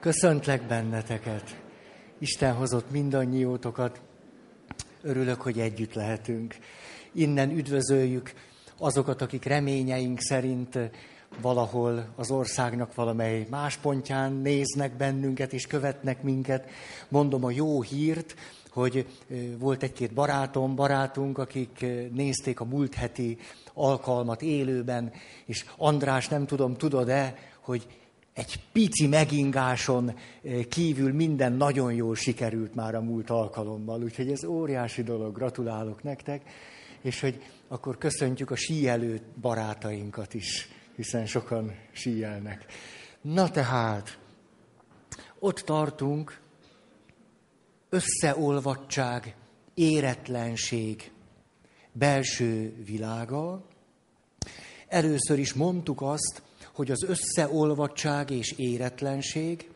Köszöntlek benneteket. Isten hozott mindannyiótokat. Örülök, hogy együtt lehetünk. Innen üdvözöljük azokat, akik reményeink szerint valahol az országnak valamely más pontján néznek bennünket és követnek minket. Mondom a jó hírt, hogy volt egy-két barátom, barátunk, akik nézték a múlt heti alkalmat élőben, és András, nem tudom, tudod-e, hogy egy pici megingáson kívül minden nagyon jól sikerült már a múlt alkalommal. Úgyhogy ez óriási dolog, gratulálok nektek, és hogy akkor köszöntjük a síelő barátainkat is, hiszen sokan síelnek. Na tehát, ott tartunk, összeolvadtság, éretlenség, belső világa. Először is mondtuk azt, hogy az összeolvadtság és éretlenség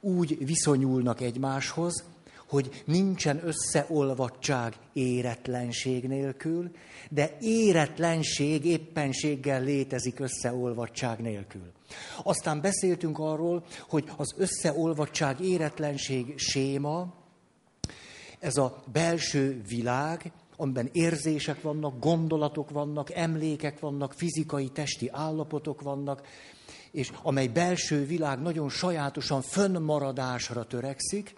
úgy viszonyulnak egymáshoz, hogy nincsen összeolvadtság éretlenség nélkül, de éretlenség éppenséggel létezik összeolvadtság nélkül. Aztán beszéltünk arról, hogy az összeolvadtság éretlenség séma, ez a belső világ, amiben érzések vannak, gondolatok vannak, emlékek vannak, fizikai, testi állapotok vannak, és amely belső világ nagyon sajátosan fönnmaradásra törekszik,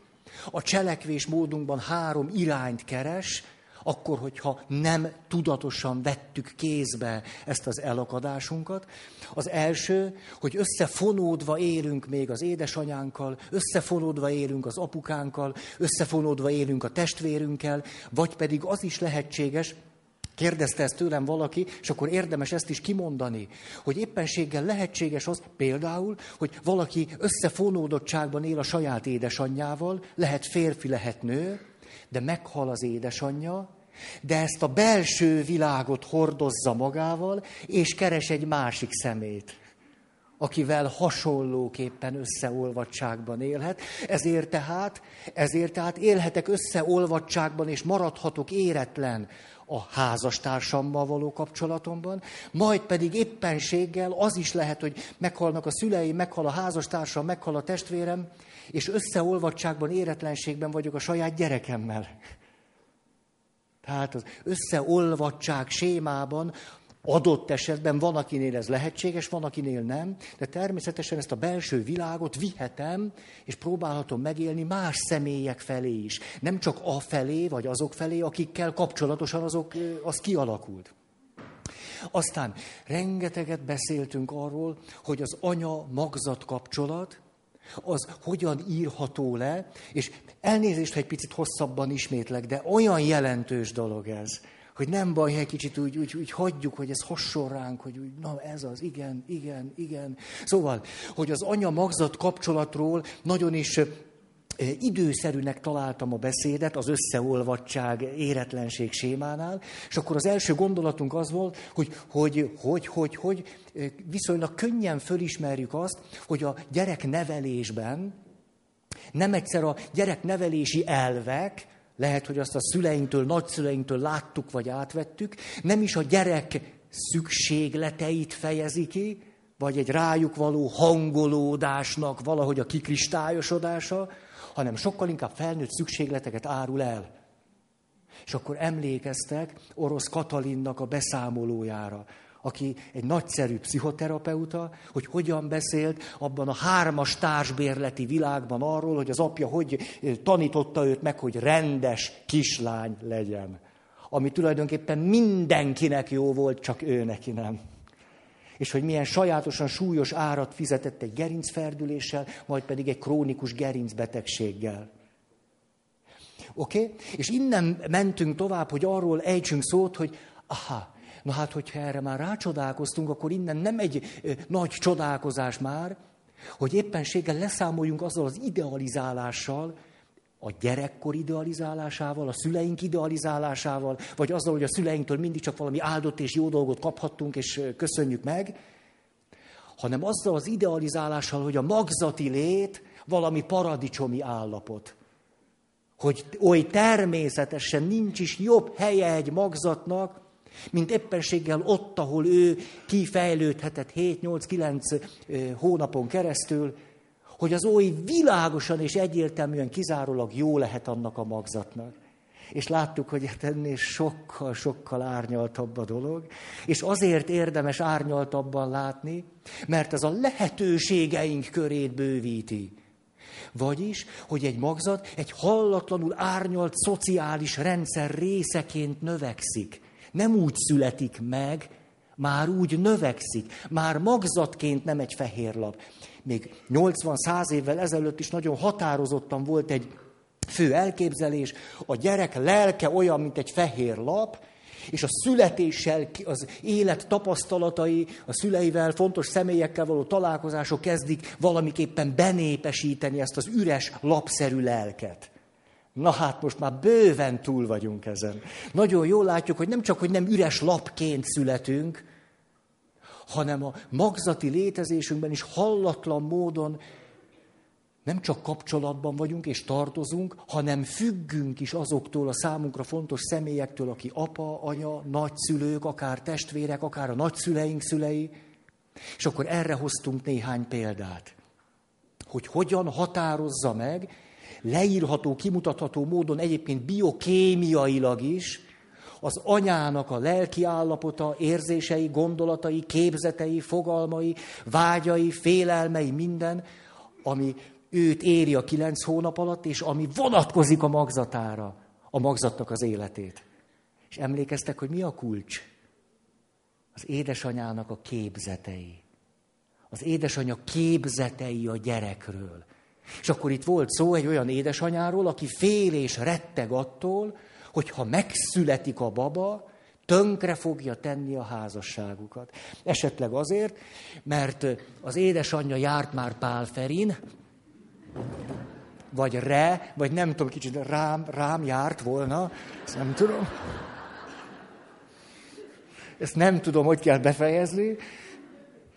a cselekvés módunkban három irányt keres, akkor, hogyha nem tudatosan vettük kézbe ezt az elakadásunkat. Az első, hogy összefonódva élünk még az édesanyánkkal, összefonódva élünk az apukánkkal, összefonódva élünk a testvérünkkel, vagy pedig az is lehetséges, Kérdezte ezt tőlem valaki, és akkor érdemes ezt is kimondani, hogy éppenséggel lehetséges az például, hogy valaki összefonódottságban él a saját édesanyjával, lehet férfi, lehet nő, de meghal az édesanyja, de ezt a belső világot hordozza magával, és keres egy másik szemét, akivel hasonlóképpen összeolvadtságban élhet. Ezért tehát, ezért tehát élhetek összeolvadtságban, és maradhatok éretlen a házastársammal való kapcsolatomban, majd pedig éppenséggel az is lehet, hogy meghalnak a szüleim, meghal a házastársam, meghal a testvérem, és összeolvadtságban, éretlenségben vagyok a saját gyerekemmel. Tehát az összeolvadtság sémában adott esetben van, akinél ez lehetséges, van, akinél nem, de természetesen ezt a belső világot vihetem, és próbálhatom megélni más személyek felé is. Nem csak a felé, vagy azok felé, akikkel kapcsolatosan azok, az kialakult. Aztán rengeteget beszéltünk arról, hogy az anya-magzat kapcsolat, az hogyan írható le, és elnézést, ha egy picit hosszabban ismétlek, de olyan jelentős dolog ez, hogy nem baj, ha egy kicsit úgy, úgy, úgy hagyjuk, hogy ez hasonl ránk, hogy úgy, na ez az, igen, igen, igen. Szóval, hogy az anya-magzat kapcsolatról nagyon is időszerűnek találtam a beszédet az összeolvadtság, éretlenség sémánál, és akkor az első gondolatunk az volt, hogy hogy, hogy, hogy, hogy viszonylag könnyen fölismerjük azt, hogy a gyerek nevelésben nem egyszer a gyerek nevelési elvek, lehet, hogy azt a szüleinktől, nagyszüleinktől láttuk vagy átvettük, nem is a gyerek szükségleteit fejezi ki, vagy egy rájuk való hangolódásnak valahogy a kikristályosodása, hanem sokkal inkább felnőtt szükségleteket árul el. És akkor emlékeztek orosz Katalinnak a beszámolójára, aki egy nagyszerű pszichoterapeuta, hogy hogyan beszélt abban a hármas társbérleti világban arról, hogy az apja hogy tanította őt meg, hogy rendes kislány legyen. Ami tulajdonképpen mindenkinek jó volt, csak ő neki nem és hogy milyen sajátosan súlyos árat fizetett egy gerincferdüléssel, majd pedig egy krónikus gerincbetegséggel. Oké? Okay? És innen mentünk tovább, hogy arról ejtsünk szót, hogy aha, na hát, hogyha erre már rácsodálkoztunk, akkor innen nem egy nagy csodálkozás már, hogy éppenséggel leszámoljunk azzal az idealizálással, a gyerekkor idealizálásával, a szüleink idealizálásával, vagy azzal, hogy a szüleinktől mindig csak valami áldott és jó dolgot kaphattunk, és köszönjük meg, hanem azzal az idealizálással, hogy a magzati lét valami paradicsomi állapot. Hogy oly természetesen nincs is jobb helye egy magzatnak, mint éppenséggel ott, ahol ő kifejlődhetett 7-8-9 hónapon keresztül, hogy az oly világosan és egyértelműen kizárólag jó lehet annak a magzatnak. És láttuk, hogy hát ennél sokkal, sokkal árnyaltabb a dolog. És azért érdemes árnyaltabban látni, mert ez a lehetőségeink körét bővíti. Vagyis, hogy egy magzat egy hallatlanul árnyalt szociális rendszer részeként növekszik. Nem úgy születik meg, már úgy növekszik, már magzatként nem egy fehér lap. Még 80-100 évvel ezelőtt is nagyon határozottan volt egy fő elképzelés, a gyerek lelke olyan, mint egy fehér lap, és a születéssel, az élet tapasztalatai, a szüleivel, fontos személyekkel való találkozások kezdik valamiképpen benépesíteni ezt az üres, lapszerű lelket. Na hát most már bőven túl vagyunk ezen. Nagyon jól látjuk, hogy nem csak, hogy nem üres lapként születünk, hanem a magzati létezésünkben is hallatlan módon nem csak kapcsolatban vagyunk és tartozunk, hanem függünk is azoktól a számunkra fontos személyektől, aki apa, anya, nagyszülők, akár testvérek, akár a nagyszüleink szülei. És akkor erre hoztunk néhány példát, hogy hogyan határozza meg, leírható, kimutatható módon egyébként biokémiailag is, az anyának a lelki állapota, érzései, gondolatai, képzetei, fogalmai, vágyai, félelmei, minden, ami őt éri a kilenc hónap alatt, és ami vonatkozik a magzatára, a magzatnak az életét. És emlékeztek, hogy mi a kulcs? Az édesanyának a képzetei. Az édesanya képzetei a gyerekről. És akkor itt volt szó egy olyan édesanyáról, aki fél és retteg attól, hogy ha megszületik a baba, tönkre fogja tenni a házasságukat. Esetleg azért, mert az édesanyja járt már Pál Ferin, vagy re, vagy nem tudom, kicsit rám, rám járt volna, ezt nem tudom. Ezt nem tudom, hogy kell befejezni.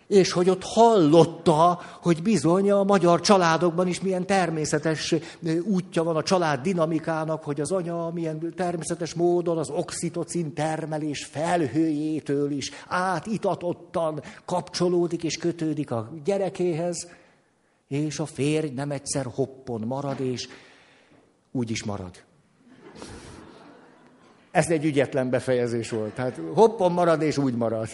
És hogy ott hallotta, hogy bizony a magyar családokban is milyen természetes útja van a család dinamikának, hogy az anya milyen természetes módon az oxitocin termelés felhőjétől is átitatottan kapcsolódik és kötődik a gyerekéhez és a férj nem egyszer hoppon marad, és úgy is marad. Ez egy ügyetlen befejezés volt. Tehát hoppon marad, és úgy marad.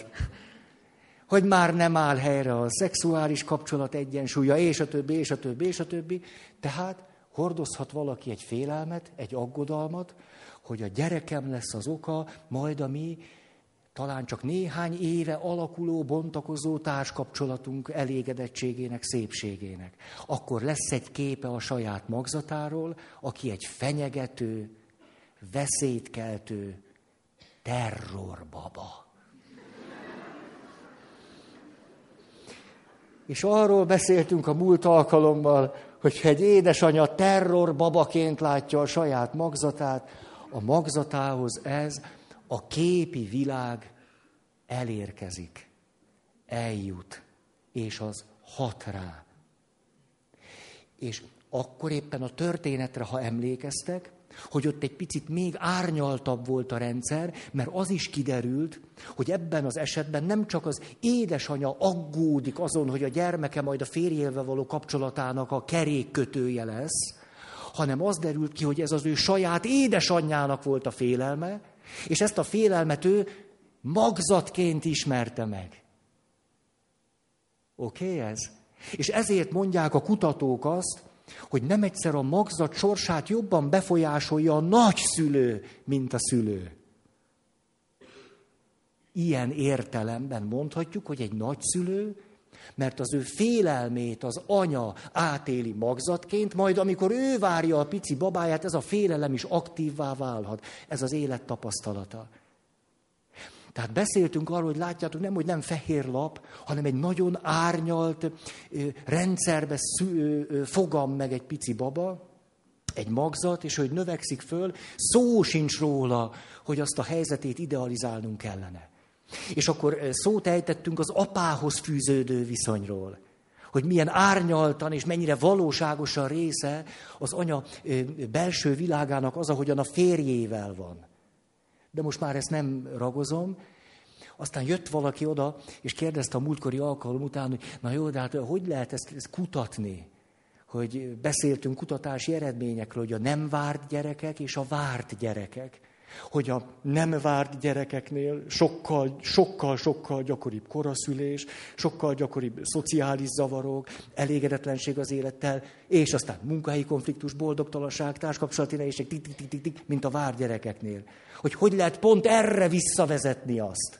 Hogy már nem áll helyre a szexuális kapcsolat egyensúlya, és a többi, és a többi, és a többi. Tehát hordozhat valaki egy félelmet, egy aggodalmat, hogy a gyerekem lesz az oka, majd a mi talán csak néhány éve alakuló, bontakozó társkapcsolatunk elégedettségének, szépségének. Akkor lesz egy képe a saját magzatáról, aki egy fenyegető, veszélytkeltő terrorbaba. És arról beszéltünk a múlt alkalommal, hogy egy édesanyja terrorbabaként látja a saját magzatát, a magzatához ez a képi világ elérkezik, eljut, és az hat rá. És akkor éppen a történetre, ha emlékeztek, hogy ott egy picit még árnyaltabb volt a rendszer, mert az is kiderült, hogy ebben az esetben nem csak az édesanya aggódik azon, hogy a gyermeke majd a férjével való kapcsolatának a kerékkötője lesz, hanem az derült ki, hogy ez az ő saját édesanyjának volt a félelme, és ezt a félelmet ő magzatként ismerte meg. Oké okay, ez? És ezért mondják a kutatók azt, hogy nem egyszer a magzat sorsát jobban befolyásolja a nagyszülő, mint a szülő. Ilyen értelemben mondhatjuk, hogy egy nagyszülő, mert az ő félelmét az anya átéli magzatként, majd amikor ő várja a pici babáját, ez a félelem is aktívvá válhat. Ez az élet tapasztalata. Tehát beszéltünk arról, hogy látjátok, nem, hogy nem fehér lap, hanem egy nagyon árnyalt rendszerbe fogam meg egy pici baba, egy magzat, és hogy növekszik föl, szó sincs róla, hogy azt a helyzetét idealizálnunk kellene. És akkor szót ejtettünk az apához fűződő viszonyról hogy milyen árnyaltan és mennyire valóságosan része az anya belső világának az, ahogyan a férjével van de most már ezt nem ragozom. Aztán jött valaki oda, és kérdezte a múltkori alkalom után, hogy na jó, de hát hogy lehet ezt, ezt kutatni? hogy beszéltünk kutatási eredményekről, hogy a nem várt gyerekek és a várt gyerekek hogy a nem várt gyerekeknél sokkal, sokkal, sokkal gyakoribb koraszülés, sokkal gyakoribb szociális zavarok, elégedetlenség az élettel, és aztán munkahelyi konfliktus, boldogtalanság, társkapcsolati nehézség, tik, tik, tik, tik, mint a várt gyerekeknél. Hogy hogy lehet pont erre visszavezetni azt.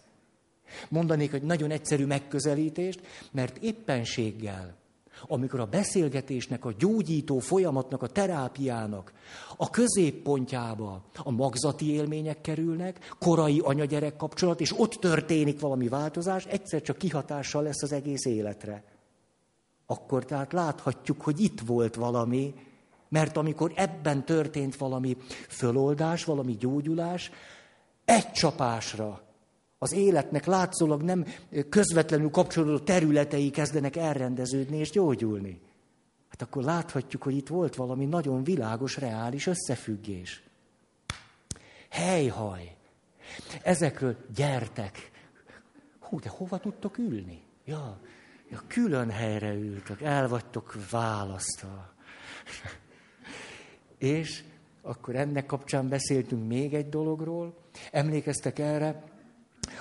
Mondanék, hogy nagyon egyszerű megközelítést, mert éppenséggel amikor a beszélgetésnek, a gyógyító folyamatnak, a terápiának a középpontjába a magzati élmények kerülnek, korai anya-gyerek kapcsolat, és ott történik valami változás, egyszer csak kihatással lesz az egész életre. Akkor tehát láthatjuk, hogy itt volt valami, mert amikor ebben történt valami föloldás, valami gyógyulás, egy csapásra az életnek látszólag nem közvetlenül kapcsolódó területei kezdenek elrendeződni és gyógyulni. Hát akkor láthatjuk, hogy itt volt valami nagyon világos, reális összefüggés. Helyhaj. Ezekről gyertek. Hú, de hova tudtok ülni? Ja, ja külön helyre ültök, el vagytok választva. És akkor ennek kapcsán beszéltünk még egy dologról. Emlékeztek erre,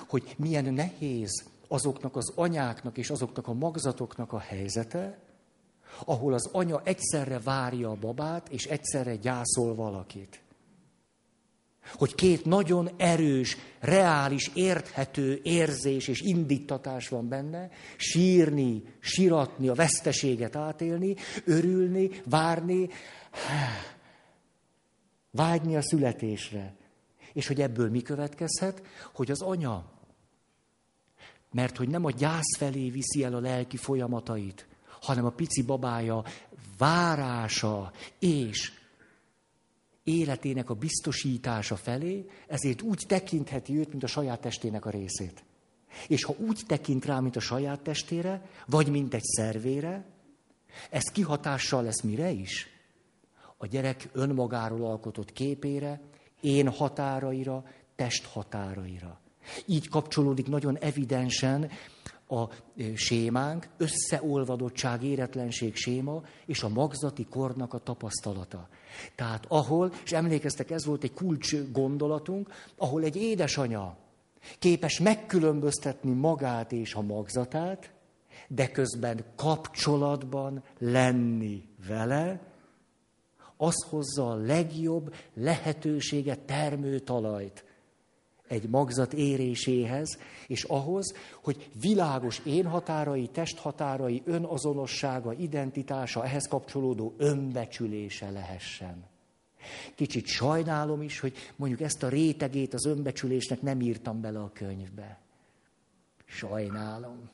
hogy milyen nehéz azoknak az anyáknak és azoknak a magzatoknak a helyzete, ahol az anya egyszerre várja a babát, és egyszerre gyászol valakit. Hogy két nagyon erős, reális, érthető érzés és indítatás van benne, sírni, siratni, a veszteséget átélni, örülni, várni, vágyni a születésre. És hogy ebből mi következhet? Hogy az anya, mert hogy nem a gyász felé viszi el a lelki folyamatait, hanem a pici babája várása és életének a biztosítása felé, ezért úgy tekintheti őt, mint a saját testének a részét. És ha úgy tekint rá, mint a saját testére, vagy mint egy szervére, ez kihatással lesz mire is? A gyerek önmagáról alkotott képére, én határaira, test határaira. Így kapcsolódik nagyon evidensen a sémánk, összeolvadottság, éretlenség séma, és a magzati kornak a tapasztalata. Tehát ahol, és emlékeztek, ez volt egy kulcs gondolatunk, ahol egy édesanya képes megkülönböztetni magát és a magzatát, de közben kapcsolatban lenni vele, az hozza a legjobb lehetőséget, termőtalajt egy magzat éréséhez, és ahhoz, hogy világos én határai, testhatárai, önazonossága, identitása, ehhez kapcsolódó önbecsülése lehessen. Kicsit sajnálom is, hogy mondjuk ezt a rétegét az önbecsülésnek nem írtam bele a könyvbe. Sajnálom.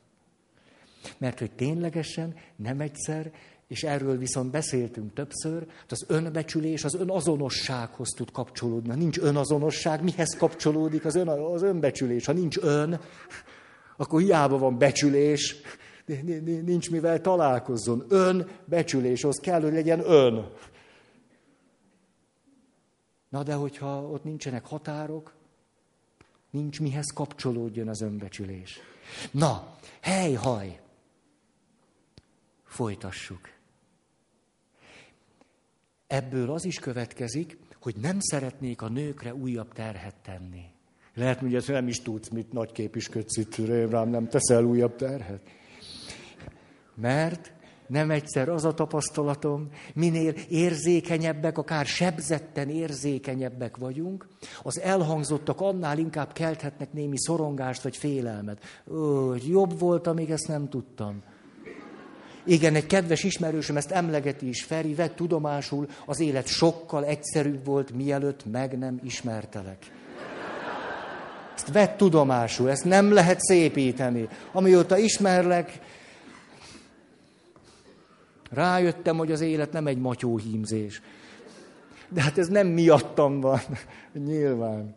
Mert hogy ténylegesen nem egyszer és erről viszont beszéltünk többször, hogy az önbecsülés az önazonossághoz tud kapcsolódni. Ha nincs önazonosság, mihez kapcsolódik az, ön, az önbecsülés? Ha nincs ön, akkor hiába van becsülés, nincs mivel találkozzon. Ön becsülés, az kell, hogy legyen ön. Na de hogyha ott nincsenek határok, nincs mihez kapcsolódjon az önbecsülés. Na, hely, haj! Folytassuk. Ebből az is következik, hogy nem szeretnék a nőkre újabb terhet tenni. Lehet, hogy ezt nem is tudsz, mit nagy képüsködsz itt, rám nem teszel újabb terhet. Mert nem egyszer az a tapasztalatom, minél érzékenyebbek, akár sebzetten érzékenyebbek vagyunk, az elhangzottak annál inkább kelthetnek némi szorongást vagy félelmet. Ó, jobb volt, amíg ezt nem tudtam. Igen, egy kedves ismerősöm ezt emlegeti is, Feri, vett tudomásul, az élet sokkal egyszerűbb volt, mielőtt meg nem ismertelek. Ezt vett tudomásul, ezt nem lehet szépíteni. Amióta ismerlek, rájöttem, hogy az élet nem egy matyóhímzés. De hát ez nem miattam van, nyilván.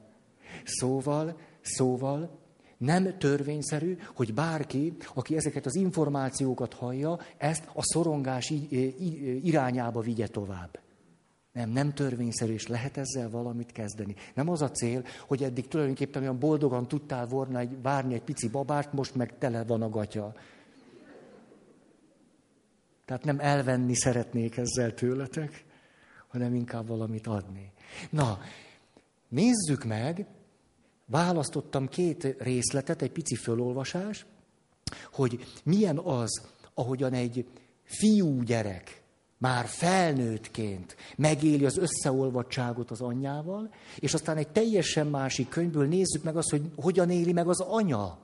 Szóval, szóval, nem törvényszerű, hogy bárki, aki ezeket az információkat hallja, ezt a szorongás irányába vigye tovább. Nem, nem törvényszerű, és lehet ezzel valamit kezdeni. Nem az a cél, hogy eddig tulajdonképpen olyan boldogan tudtál volna egy, várni egy pici babát, most meg tele van a gatya. Tehát nem elvenni szeretnék ezzel tőletek, hanem inkább valamit adni. Na, nézzük meg, választottam két részletet, egy pici fölolvasás, hogy milyen az, ahogyan egy fiú gyerek már felnőttként megéli az összeolvadtságot az anyjával, és aztán egy teljesen másik könyvből nézzük meg azt, hogy hogyan éli meg az anya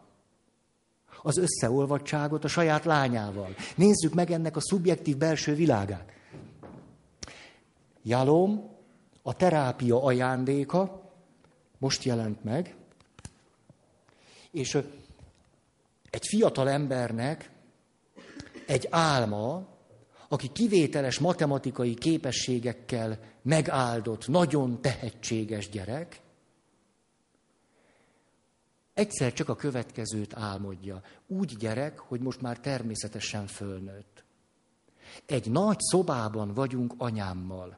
az összeolvadtságot a saját lányával. Nézzük meg ennek a szubjektív belső világát. Jalom, a terápia ajándéka, most jelent meg, és egy fiatal embernek egy álma, aki kivételes matematikai képességekkel megáldott, nagyon tehetséges gyerek, egyszer csak a következőt álmodja. Úgy gyerek, hogy most már természetesen fölnőtt. Egy nagy szobában vagyunk anyámmal.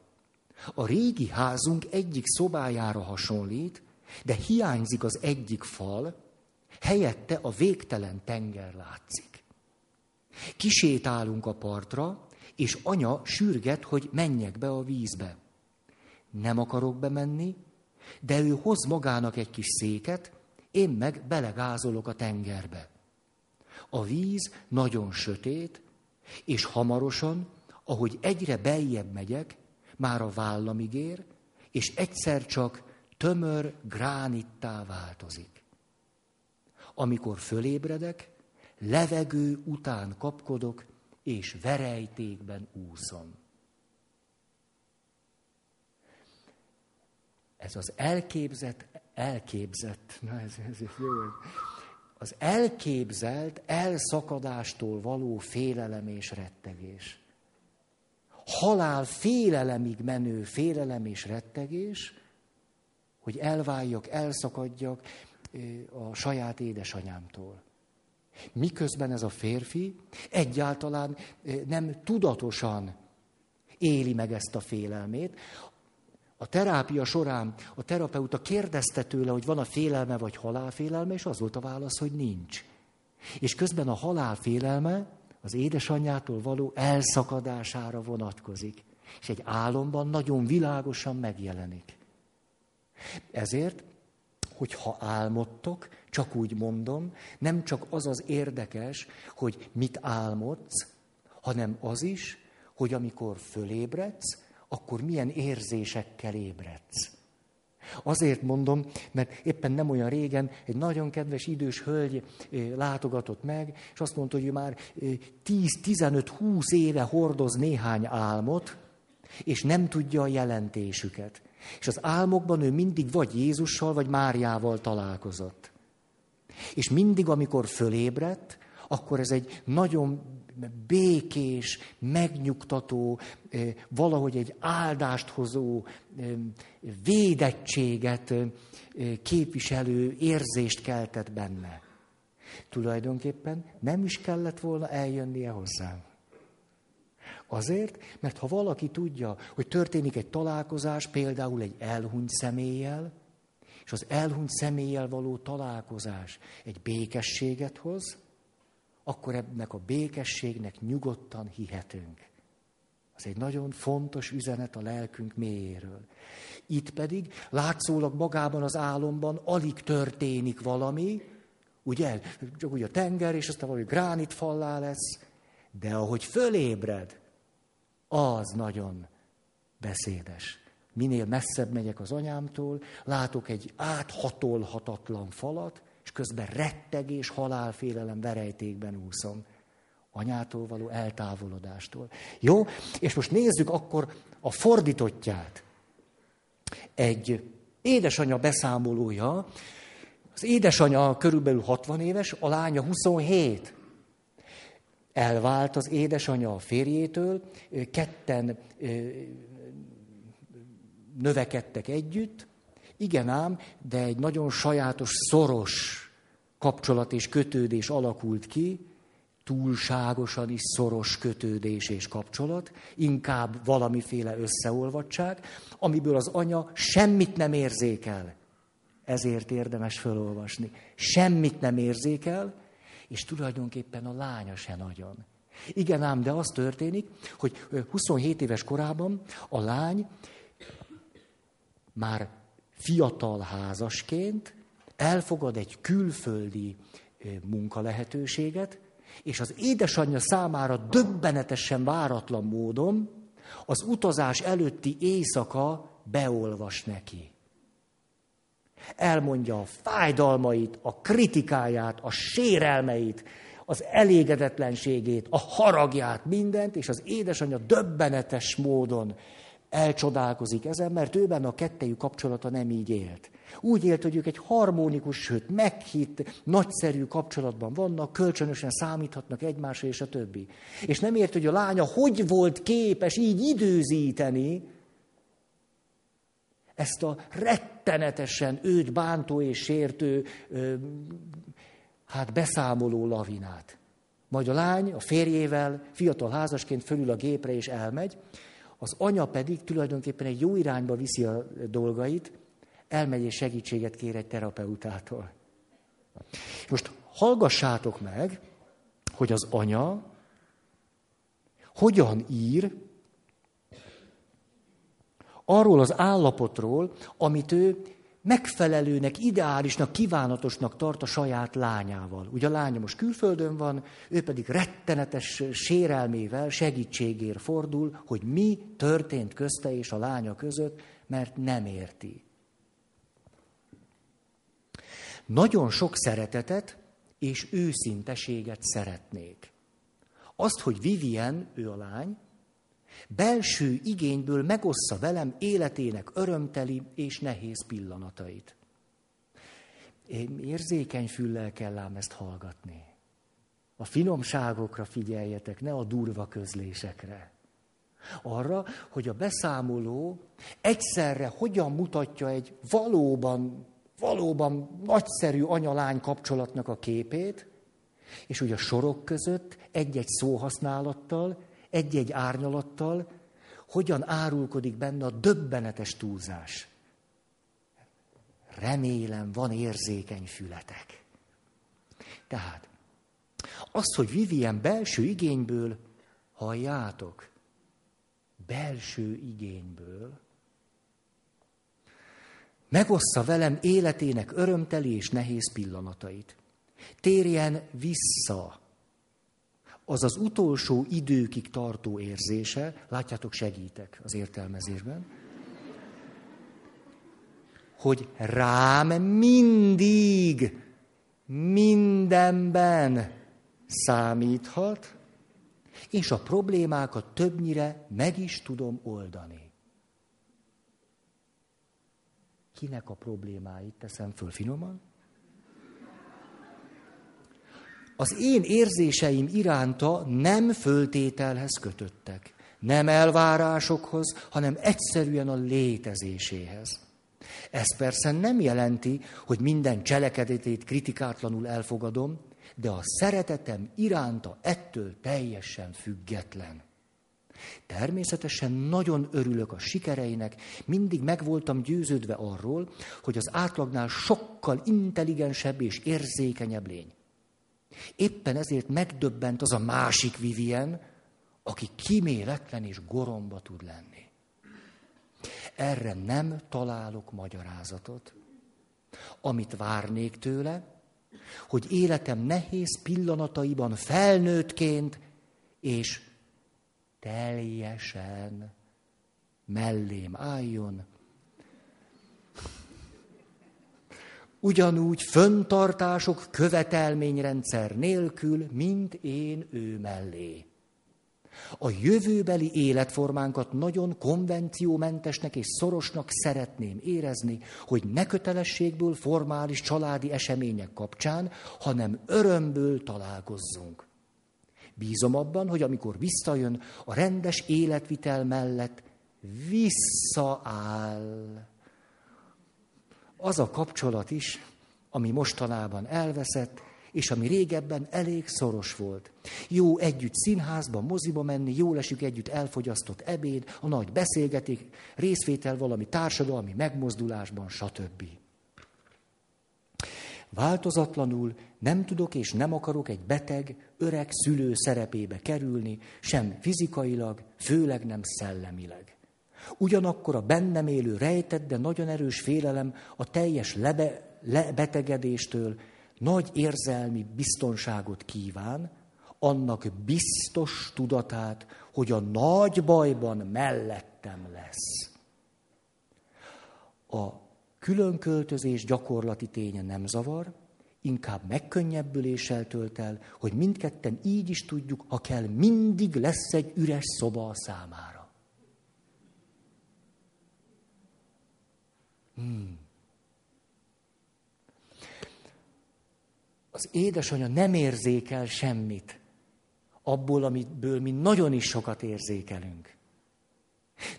A régi házunk egyik szobájára hasonlít, de hiányzik az egyik fal, helyette a végtelen tenger látszik. Kisétálunk a partra, és anya sürget, hogy menjek be a vízbe. Nem akarok bemenni, de ő hoz magának egy kis széket, én meg belegázolok a tengerbe. A víz nagyon sötét, és hamarosan, ahogy egyre beljebb megyek, már a vállamig ér, és egyszer csak tömör gránittá változik. Amikor fölébredek, levegő után kapkodok, és verejtékben úszom. Ez az elképzett, elképzett, na ez, ez jó. Az elképzelt elszakadástól való félelem és rettegés. Halál félelemig menő félelem és rettegés, hogy elváljak, elszakadjak a saját édesanyámtól. Miközben ez a férfi egyáltalán nem tudatosan éli meg ezt a félelmét. A terápia során a terapeuta kérdezte tőle, hogy van a félelme vagy halálfélelme, és az volt a válasz, hogy nincs. És közben a halálfélelme az édesanyjától való elszakadására vonatkozik. És egy álomban nagyon világosan megjelenik. Ezért, hogyha álmodtok, csak úgy mondom, nem csak az az érdekes, hogy mit álmodsz, hanem az is, hogy amikor fölébredsz, akkor milyen érzésekkel ébredsz. Azért mondom, mert éppen nem olyan régen egy nagyon kedves idős hölgy látogatott meg, és azt mondta, hogy ő már 10-15-20 éve hordoz néhány álmot, és nem tudja a jelentésüket. És az álmokban ő mindig vagy Jézussal, vagy Máriával találkozott. És mindig, amikor fölébredt, akkor ez egy nagyon békés, megnyugtató, valahogy egy áldást hozó, védettséget képviselő érzést keltett benne. Tulajdonképpen nem is kellett volna eljönnie hozzám. Azért, mert ha valaki tudja, hogy történik egy találkozás, például egy elhunyt személlyel, és az elhunyt személlyel való találkozás egy békességet hoz, akkor ennek a békességnek nyugodtan hihetünk. Az egy nagyon fontos üzenet a lelkünk mélyéről. Itt pedig látszólag magában az álomban alig történik valami, ugye, csak úgy a tenger, és aztán valami gránitfallá lesz, de ahogy fölébred, az nagyon beszédes. Minél messzebb megyek az anyámtól, látok egy áthatolhatatlan falat, és közben rettegés, halálfélelem verejtékben úszom. Anyától való eltávolodástól. Jó? És most nézzük akkor a fordítottját. Egy édesanyja beszámolója, az édesanyja körülbelül 60 éves, a lánya 27. Elvált az édesanyja a férjétől, ketten növekedtek együtt, igen ám, de egy nagyon sajátos, szoros kapcsolat és kötődés alakult ki, túlságosan is szoros kötődés és kapcsolat, inkább valamiféle összeolvadtság, amiből az anya semmit nem érzékel. Ezért érdemes felolvasni. Semmit nem érzékel, és tulajdonképpen a lánya se nagyon. Igen ám, de az történik, hogy 27 éves korában a lány már fiatal házasként elfogad egy külföldi munkalehetőséget, és az édesanyja számára döbbenetesen váratlan módon az utazás előtti éjszaka beolvas neki. Elmondja a fájdalmait, a kritikáját, a sérelmeit, az elégedetlenségét, a haragját, mindent, és az édesanyja döbbenetes módon elcsodálkozik ezen, mert őben a kettejű kapcsolata nem így élt. Úgy élt, hogy ők egy harmonikus, sőt meghitt, nagyszerű kapcsolatban vannak, kölcsönösen számíthatnak egymásra és a többi. És nem ért, hogy a lánya hogy volt képes így időzíteni ezt a rettenetesen őt bántó és sértő, hát beszámoló lavinát. Majd a lány a férjével fiatal házasként fölül a gépre és elmegy, az anya pedig tulajdonképpen egy jó irányba viszi a dolgait, elmegy és segítséget kér egy terapeutától. Most hallgassátok meg, hogy az anya hogyan ír arról az állapotról, amit ő megfelelőnek, ideálisnak, kívánatosnak tart a saját lányával. Ugye a lánya most külföldön van, ő pedig rettenetes sérelmével segítségért fordul, hogy mi történt közte és a lánya között, mert nem érti. Nagyon sok szeretetet és őszinteséget szeretnék. Azt, hogy Vivien, ő a lány, belső igényből megossza velem életének örömteli és nehéz pillanatait. Én érzékeny füllel kell ám ezt hallgatni. A finomságokra figyeljetek, ne a durva közlésekre. Arra, hogy a beszámoló egyszerre hogyan mutatja egy valóban, valóban nagyszerű anyalány kapcsolatnak a képét, és úgy a sorok között egy-egy szóhasználattal egy-egy árnyalattal, hogyan árulkodik benne a döbbenetes túlzás. Remélem, van érzékeny fületek. Tehát, az, hogy Vivien belső igényből, halljátok, belső igényből, megossza velem életének örömteli és nehéz pillanatait. Térjen vissza az az utolsó időkig tartó érzése, látjátok, segítek az értelmezésben, hogy rám mindig, mindenben számíthat, és a problémákat többnyire meg is tudom oldani. Kinek a problémáit teszem föl finoman? Az én érzéseim iránta nem föltételhez kötöttek, nem elvárásokhoz, hanem egyszerűen a létezéséhez. Ez persze nem jelenti, hogy minden cselekedetét kritikátlanul elfogadom, de a szeretetem iránta ettől teljesen független. Természetesen nagyon örülök a sikereinek, mindig meg voltam győződve arról, hogy az átlagnál sokkal intelligensebb és érzékenyebb lény. Éppen ezért megdöbbent az a másik Vivien, aki kiméletlen és goromba tud lenni. Erre nem találok magyarázatot. Amit várnék tőle, hogy életem nehéz pillanataiban felnőttként és teljesen mellém álljon, ugyanúgy föntartások követelményrendszer nélkül, mint én ő mellé. A jövőbeli életformánkat nagyon konvenciómentesnek és szorosnak szeretném érezni, hogy ne kötelességből formális családi események kapcsán, hanem örömből találkozzunk. Bízom abban, hogy amikor visszajön, a rendes életvitel mellett visszaáll az a kapcsolat is, ami mostanában elveszett, és ami régebben elég szoros volt. Jó együtt színházba, moziba menni, jó esik együtt elfogyasztott ebéd, a nagy beszélgetés, részvétel valami társadalmi megmozdulásban, stb. Változatlanul nem tudok és nem akarok egy beteg, öreg szülő szerepébe kerülni, sem fizikailag, főleg nem szellemileg. Ugyanakkor a bennem élő rejtett, de nagyon erős félelem a teljes lebe, lebetegedéstől nagy érzelmi biztonságot kíván, annak biztos tudatát, hogy a nagy bajban mellettem lesz. A különköltözés gyakorlati ténye nem zavar, inkább megkönnyebbüléssel tölt el, hogy mindketten így is tudjuk, ha kell, mindig lesz egy üres szoba a számára. Hmm. Az édesanyja nem érzékel semmit abból, amiből mi nagyon is sokat érzékelünk.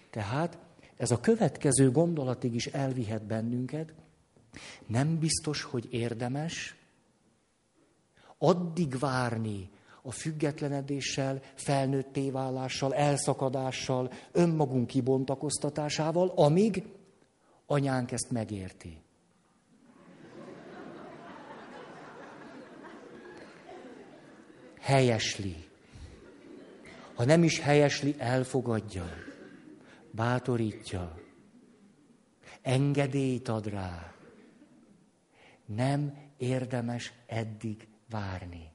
Tehát ez a következő gondolatig is elvihet bennünket, nem biztos, hogy érdemes addig várni a függetlenedéssel, felnőtté válással, elszakadással, önmagunk kibontakoztatásával, amíg anyánk ezt megérti. Helyesli. Ha nem is helyesli, elfogadja, bátorítja, engedélyt ad rá. Nem érdemes eddig várni.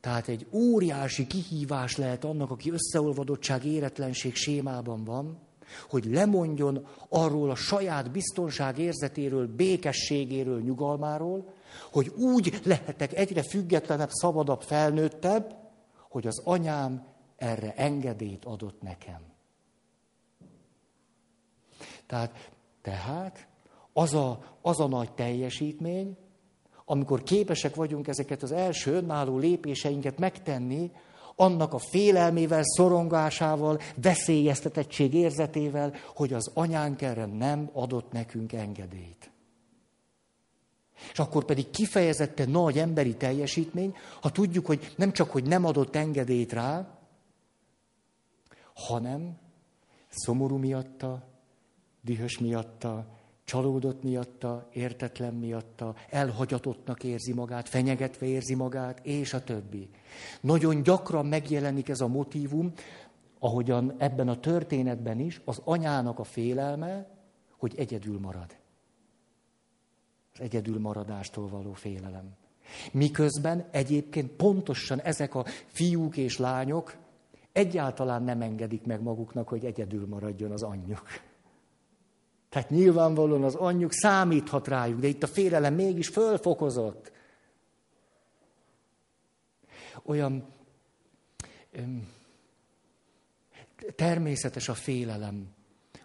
Tehát egy óriási kihívás lehet annak, aki összeolvadottság, éretlenség sémában van, hogy lemondjon arról a saját biztonság érzetéről, békességéről, nyugalmáról, hogy úgy lehetek egyre függetlenebb, szabadabb, felnőttebb, hogy az anyám erre engedélyt adott nekem. Tehát, tehát az a, az a nagy teljesítmény, amikor képesek vagyunk ezeket az első önálló lépéseinket megtenni, annak a félelmével, szorongásával, veszélyeztetettség érzetével, hogy az anyánk erre nem adott nekünk engedélyt. És akkor pedig kifejezetten nagy emberi teljesítmény, ha tudjuk, hogy nem csak, hogy nem adott engedélyt rá, hanem szomorú miatta, dühös miatta, csalódott miatta, értetlen miatta, elhagyatottnak érzi magát, fenyegetve érzi magát, és a többi. Nagyon gyakran megjelenik ez a motívum, ahogyan ebben a történetben is, az anyának a félelme, hogy egyedül marad. Az egyedül maradástól való félelem. Miközben egyébként pontosan ezek a fiúk és lányok egyáltalán nem engedik meg maguknak, hogy egyedül maradjon az anyjuk. Tehát nyilvánvalóan az anyjuk számíthat rájuk, de itt a félelem mégis fölfokozott. Olyan öm, természetes a félelem,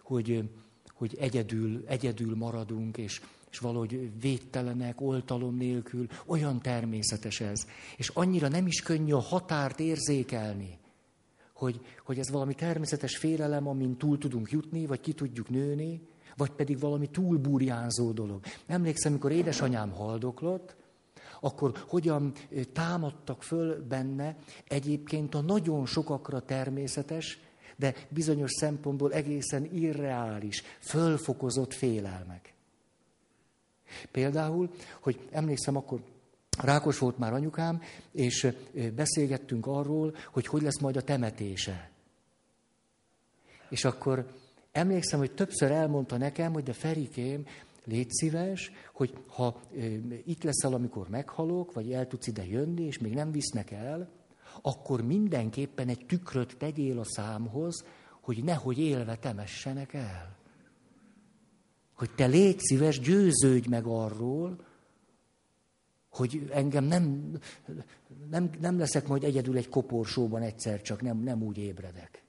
hogy, hogy egyedül, egyedül maradunk, és, és valahogy védtelenek, oltalom nélkül. Olyan természetes ez. És annyira nem is könnyű a határt érzékelni, hogy, hogy ez valami természetes félelem, amin túl tudunk jutni, vagy ki tudjuk nőni, vagy pedig valami túlburjánzó dolog. Emlékszem, amikor édesanyám haldoklott, akkor hogyan támadtak föl benne egyébként a nagyon sokakra természetes, de bizonyos szempontból egészen irreális, fölfokozott félelmek. Például, hogy emlékszem, akkor rákos volt már anyukám, és beszélgettünk arról, hogy hogy lesz majd a temetése. És akkor Emlékszem, hogy többször elmondta nekem, hogy de Ferikém, légy szíves, hogy ha e, itt leszel, amikor meghalok, vagy el tudsz ide jönni, és még nem visznek el, akkor mindenképpen egy tükröt tegyél a számhoz, hogy nehogy élve temessenek el. Hogy te légy szíves, győződj meg arról, hogy engem nem, nem, nem leszek majd egyedül egy koporsóban egyszer, csak nem, nem úgy ébredek.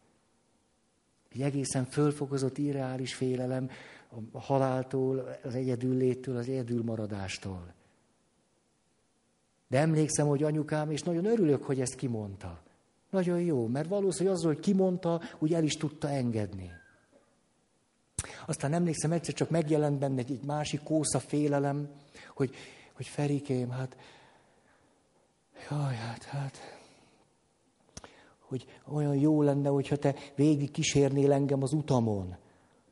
Egy egészen fölfokozott irreális félelem a haláltól, az egyedülléttől, az egyedülmaradástól. De emlékszem, hogy anyukám, és nagyon örülök, hogy ezt kimondta. Nagyon jó, mert valószínűleg azzal, hogy kimondta, úgy el is tudta engedni. Aztán emlékszem, egyszer csak megjelent benne egy, egy másik kósza félelem, hogy, hogy Ferikém, hát, jaj, hát, hát, hogy olyan jó lenne, hogyha te végig kísérnél engem az utamon,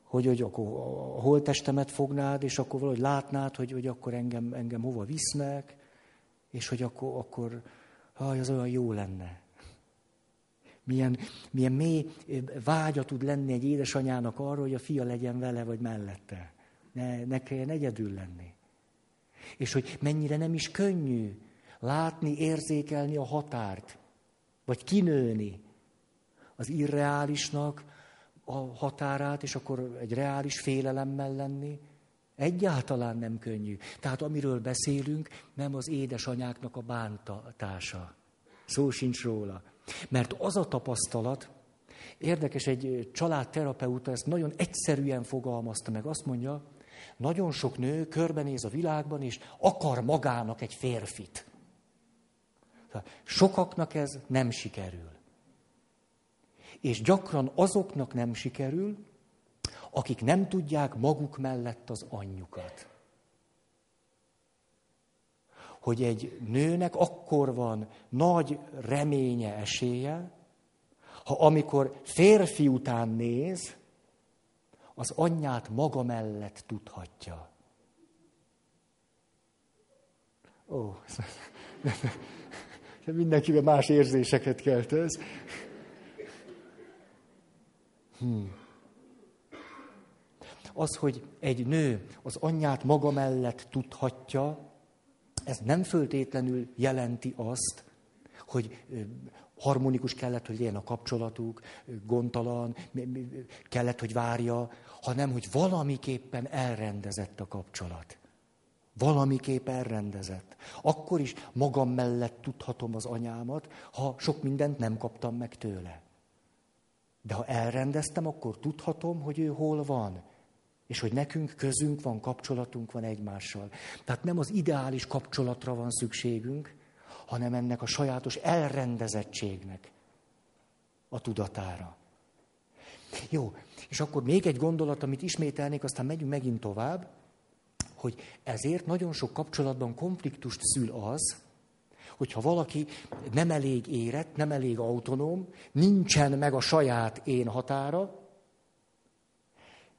hogy, hogy akkor a holtestemet fognád, és akkor valahogy látnád, hogy, hogy akkor engem, engem hova visznek, és hogy akkor, akkor haj, az olyan jó lenne. Milyen, milyen mély vágya tud lenni egy édesanyának arról, hogy a fia legyen vele vagy mellette. Ne, ne kelljen egyedül lenni. És hogy mennyire nem is könnyű látni, érzékelni a határt, vagy kinőni az irreálisnak a határát, és akkor egy reális félelemmel lenni. Egyáltalán nem könnyű. Tehát amiről beszélünk, nem az édesanyáknak a bántatása. Szó sincs róla. Mert az a tapasztalat, érdekes, egy családterapeuta ezt nagyon egyszerűen fogalmazta meg. Azt mondja, nagyon sok nő körbenéz a világban, és akar magának egy férfit. Sokaknak ez nem sikerül. És gyakran azoknak nem sikerül, akik nem tudják maguk mellett az anyjukat. Hogy egy nőnek akkor van nagy reménye, esélye, ha amikor férfi után néz, az anyját maga mellett tudhatja. Ó, mindenkiben más érzéseket kelt ez. Hmm. Az, hogy egy nő az anyját maga mellett tudhatja, ez nem föltétlenül jelenti azt, hogy harmonikus kellett, hogy legyen a kapcsolatuk, gondtalan, kellett, hogy várja, hanem hogy valamiképpen elrendezett a kapcsolat. Valamiképp elrendezett. Akkor is magam mellett tudhatom az anyámat, ha sok mindent nem kaptam meg tőle. De ha elrendeztem, akkor tudhatom, hogy ő hol van. És hogy nekünk közünk van, kapcsolatunk van egymással. Tehát nem az ideális kapcsolatra van szükségünk, hanem ennek a sajátos elrendezettségnek a tudatára. Jó, és akkor még egy gondolat, amit ismételnék, aztán megyünk megint tovább, hogy ezért nagyon sok kapcsolatban konfliktust szül az, hogyha valaki nem elég érett, nem elég autonóm, nincsen meg a saját én határa,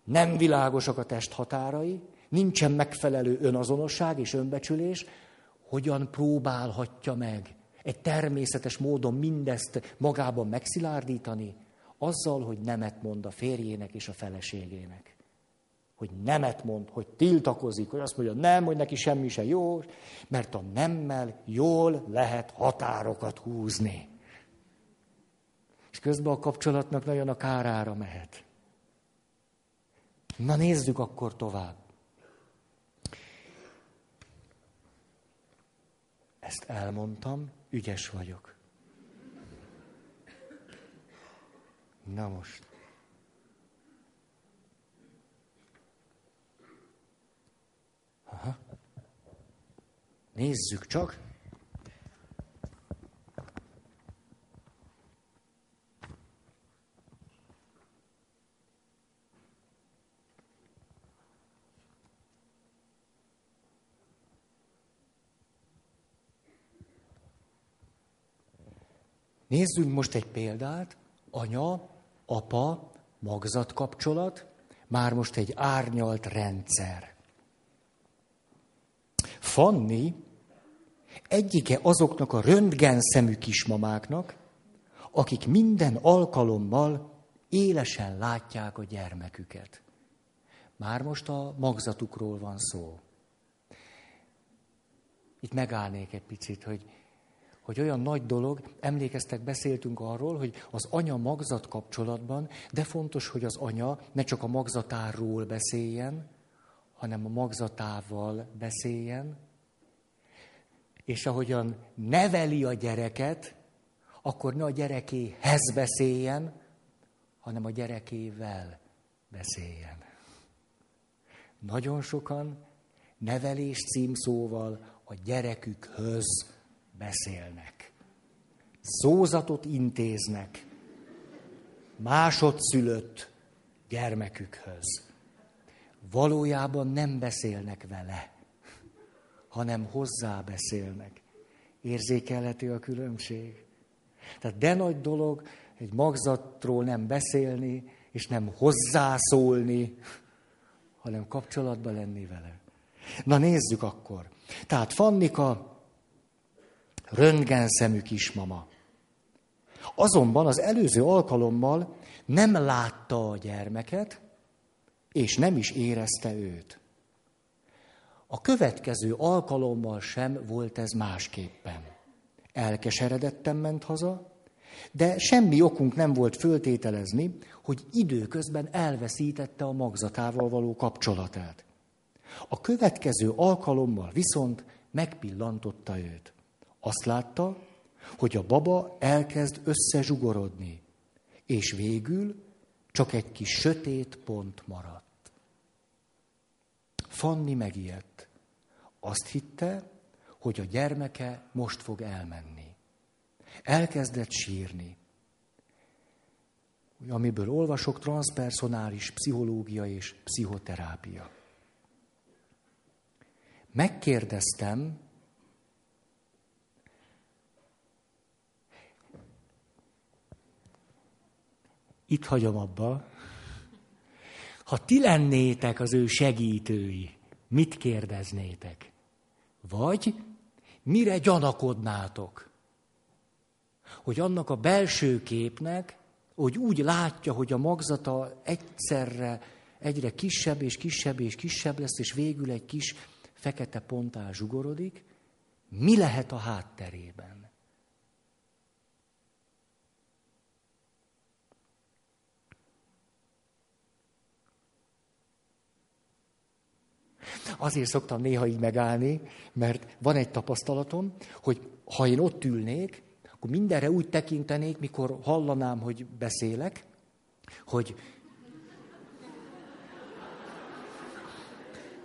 nem világosak a test határai, nincsen megfelelő önazonosság és önbecsülés, hogyan próbálhatja meg egy természetes módon mindezt magában megszilárdítani, azzal, hogy nemet mond a férjének és a feleségének. Hogy nemet mond, hogy tiltakozik, hogy azt mondja, nem, hogy neki semmi se jó, mert a nemmel jól lehet határokat húzni. És közben a kapcsolatnak nagyon a kárára mehet. Na nézzük akkor tovább. Ezt elmondtam, ügyes vagyok. Na most. Aha. Nézzük csak. Nézzünk most egy példát. Anya, apa, magzatkapcsolat, már most egy árnyalt rendszer. Fanni egyike azoknak a röntgen szemű kismamáknak, akik minden alkalommal élesen látják a gyermeküket. Már most a magzatukról van szó. Itt megállnék egy picit, hogy hogy olyan nagy dolog, emlékeztek, beszéltünk arról, hogy az anya magzat kapcsolatban, de fontos, hogy az anya ne csak a magzatáról beszéljen, hanem a magzatával beszéljen, és ahogyan neveli a gyereket, akkor ne a gyerekéhez beszéljen, hanem a gyerekével beszéljen. Nagyon sokan nevelés címszóval a gyerekükhöz beszélnek. Szózatot intéznek másodszülött gyermekükhöz. Valójában nem beszélnek vele, hanem hozzá beszélnek. Érzékelhető a különbség. Tehát de nagy dolog egy magzatról nem beszélni, és nem hozzászólni, hanem kapcsolatban lenni vele. Na nézzük akkor. Tehát Fannika röntgenszemű kismama. Azonban az előző alkalommal nem látta a gyermeket, és nem is érezte őt. A következő alkalommal sem volt ez másképpen. Elkeseredetten ment haza, de semmi okunk nem volt föltételezni, hogy időközben elveszítette a magzatával való kapcsolatát. A következő alkalommal viszont megpillantotta őt. Azt látta, hogy a baba elkezd összezsugorodni, és végül csak egy kis sötét pont maradt. Fanni megijedt. Azt hitte, hogy a gyermeke most fog elmenni. Elkezdett sírni. Amiből olvasok, transpersonális pszichológia és pszichoterápia. Megkérdeztem, itt hagyom abba, ha ti lennétek az ő segítői, mit kérdeznétek? Vagy mire gyanakodnátok? Hogy annak a belső képnek, hogy úgy látja, hogy a magzata egyszerre egyre kisebb és kisebb és kisebb lesz, és végül egy kis fekete ponttá zsugorodik, mi lehet a hátterében? Azért szoktam néha így megállni, mert van egy tapasztalatom, hogy ha én ott ülnék, akkor mindenre úgy tekintenék, mikor hallanám, hogy beszélek, hogy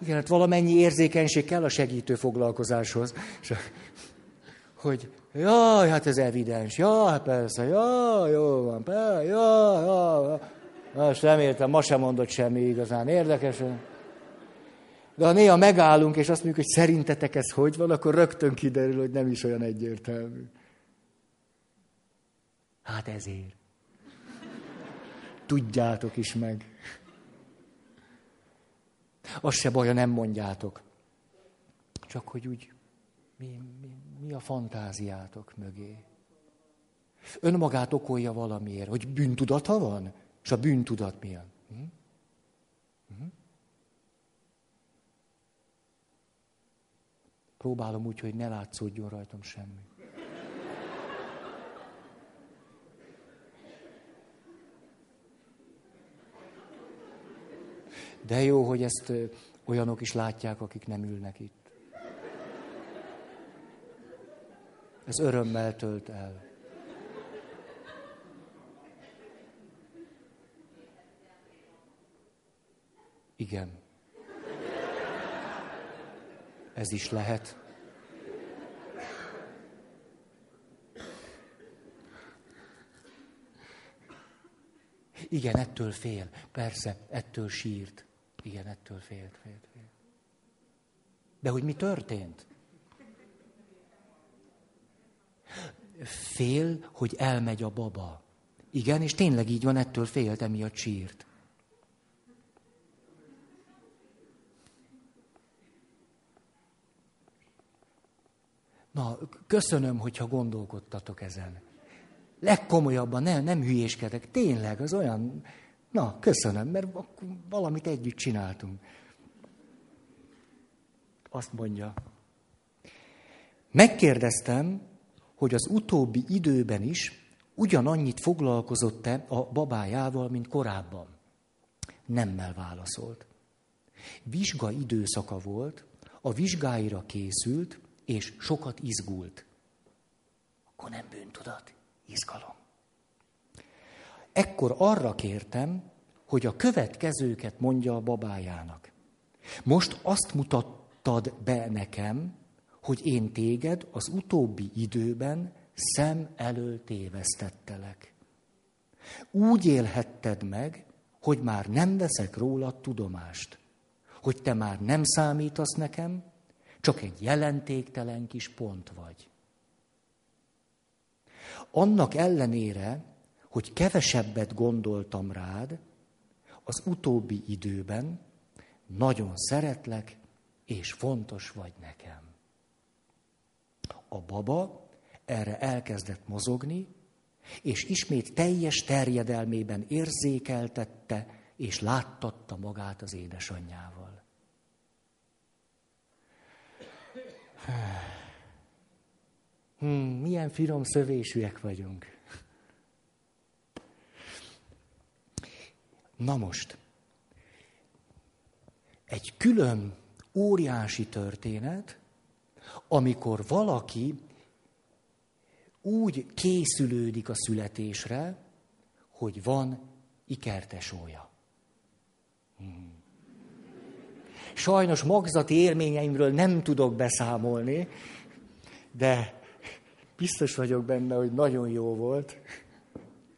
igen, hát valamennyi érzékenység kell a segítő foglalkozáshoz. És, hogy jaj, hát ez evidens, jaj, hát persze, jaj, jó van, persze, jaj, jaj. Most nem értem, ma sem mondott semmi igazán érdekesen. De ha néha megállunk, és azt mondjuk, hogy szerintetek ez hogy van, akkor rögtön kiderül, hogy nem is olyan egyértelmű. Hát ezért. Tudjátok is meg. Az se baj, ha nem mondjátok. Csak hogy úgy, mi, mi, mi a fantáziátok mögé. Önmagát okolja valamiért, hogy bűntudata van, és a bűntudat milyen. Hm? Hm? Próbálom úgy, hogy ne látszódjon rajtam semmi. De jó, hogy ezt olyanok is látják, akik nem ülnek itt. Ez örömmel tölt el. Igen. Ez is lehet. Igen, ettől fél. Persze, ettől sírt. Igen, ettől félt, félt, félt. De hogy mi történt? Fél, hogy elmegy a baba. Igen, és tényleg így van, ettől félt, emiatt sírt. Na, köszönöm, hogyha gondolkodtatok ezen. Legkomolyabban, nem, nem hülyéskedek, tényleg, az olyan, na, köszönöm, mert valamit együtt csináltunk. Azt mondja. Megkérdeztem, hogy az utóbbi időben is ugyanannyit foglalkozott-e a babájával, mint korábban. Nemmel válaszolt. Vizsga időszaka volt, a vizsgáira készült, és sokat izgult. Akkor nem bűntudat, izgalom. Ekkor arra kértem, hogy a következőket mondja a babájának. Most azt mutattad be nekem, hogy én téged az utóbbi időben szem elől tévesztettelek. Úgy élhetted meg, hogy már nem veszek róla tudomást, hogy te már nem számítasz nekem, csak egy jelentéktelen kis pont vagy. Annak ellenére, hogy kevesebbet gondoltam rád, az utóbbi időben nagyon szeretlek, és fontos vagy nekem. A baba erre elkezdett mozogni, és ismét teljes terjedelmében érzékeltette és láttatta magát az édesanyjával. Hmm, milyen finom szövésűek vagyunk. Na most, egy külön óriási történet, amikor valaki úgy készülődik a születésre, hogy van ikertesója. Hmm. Sajnos magzati élményeimről nem tudok beszámolni, de biztos vagyok benne, hogy nagyon jó volt.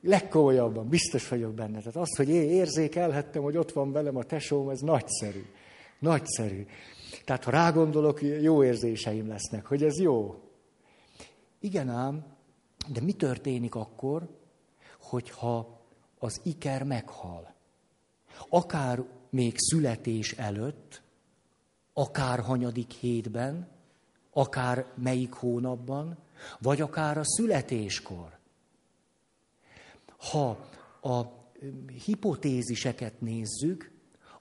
Legkomolyabban, biztos vagyok benne. Tehát az, hogy én érzékelhettem, hogy ott van velem a tesóm, ez nagyszerű. Nagyszerű. Tehát ha rágondolok, jó érzéseim lesznek, hogy ez jó. Igen ám, de mi történik akkor, hogyha az iker meghal? Akár még születés előtt, akár hanyadik hétben, akár melyik hónapban, vagy akár a születéskor. Ha a hipotéziseket nézzük,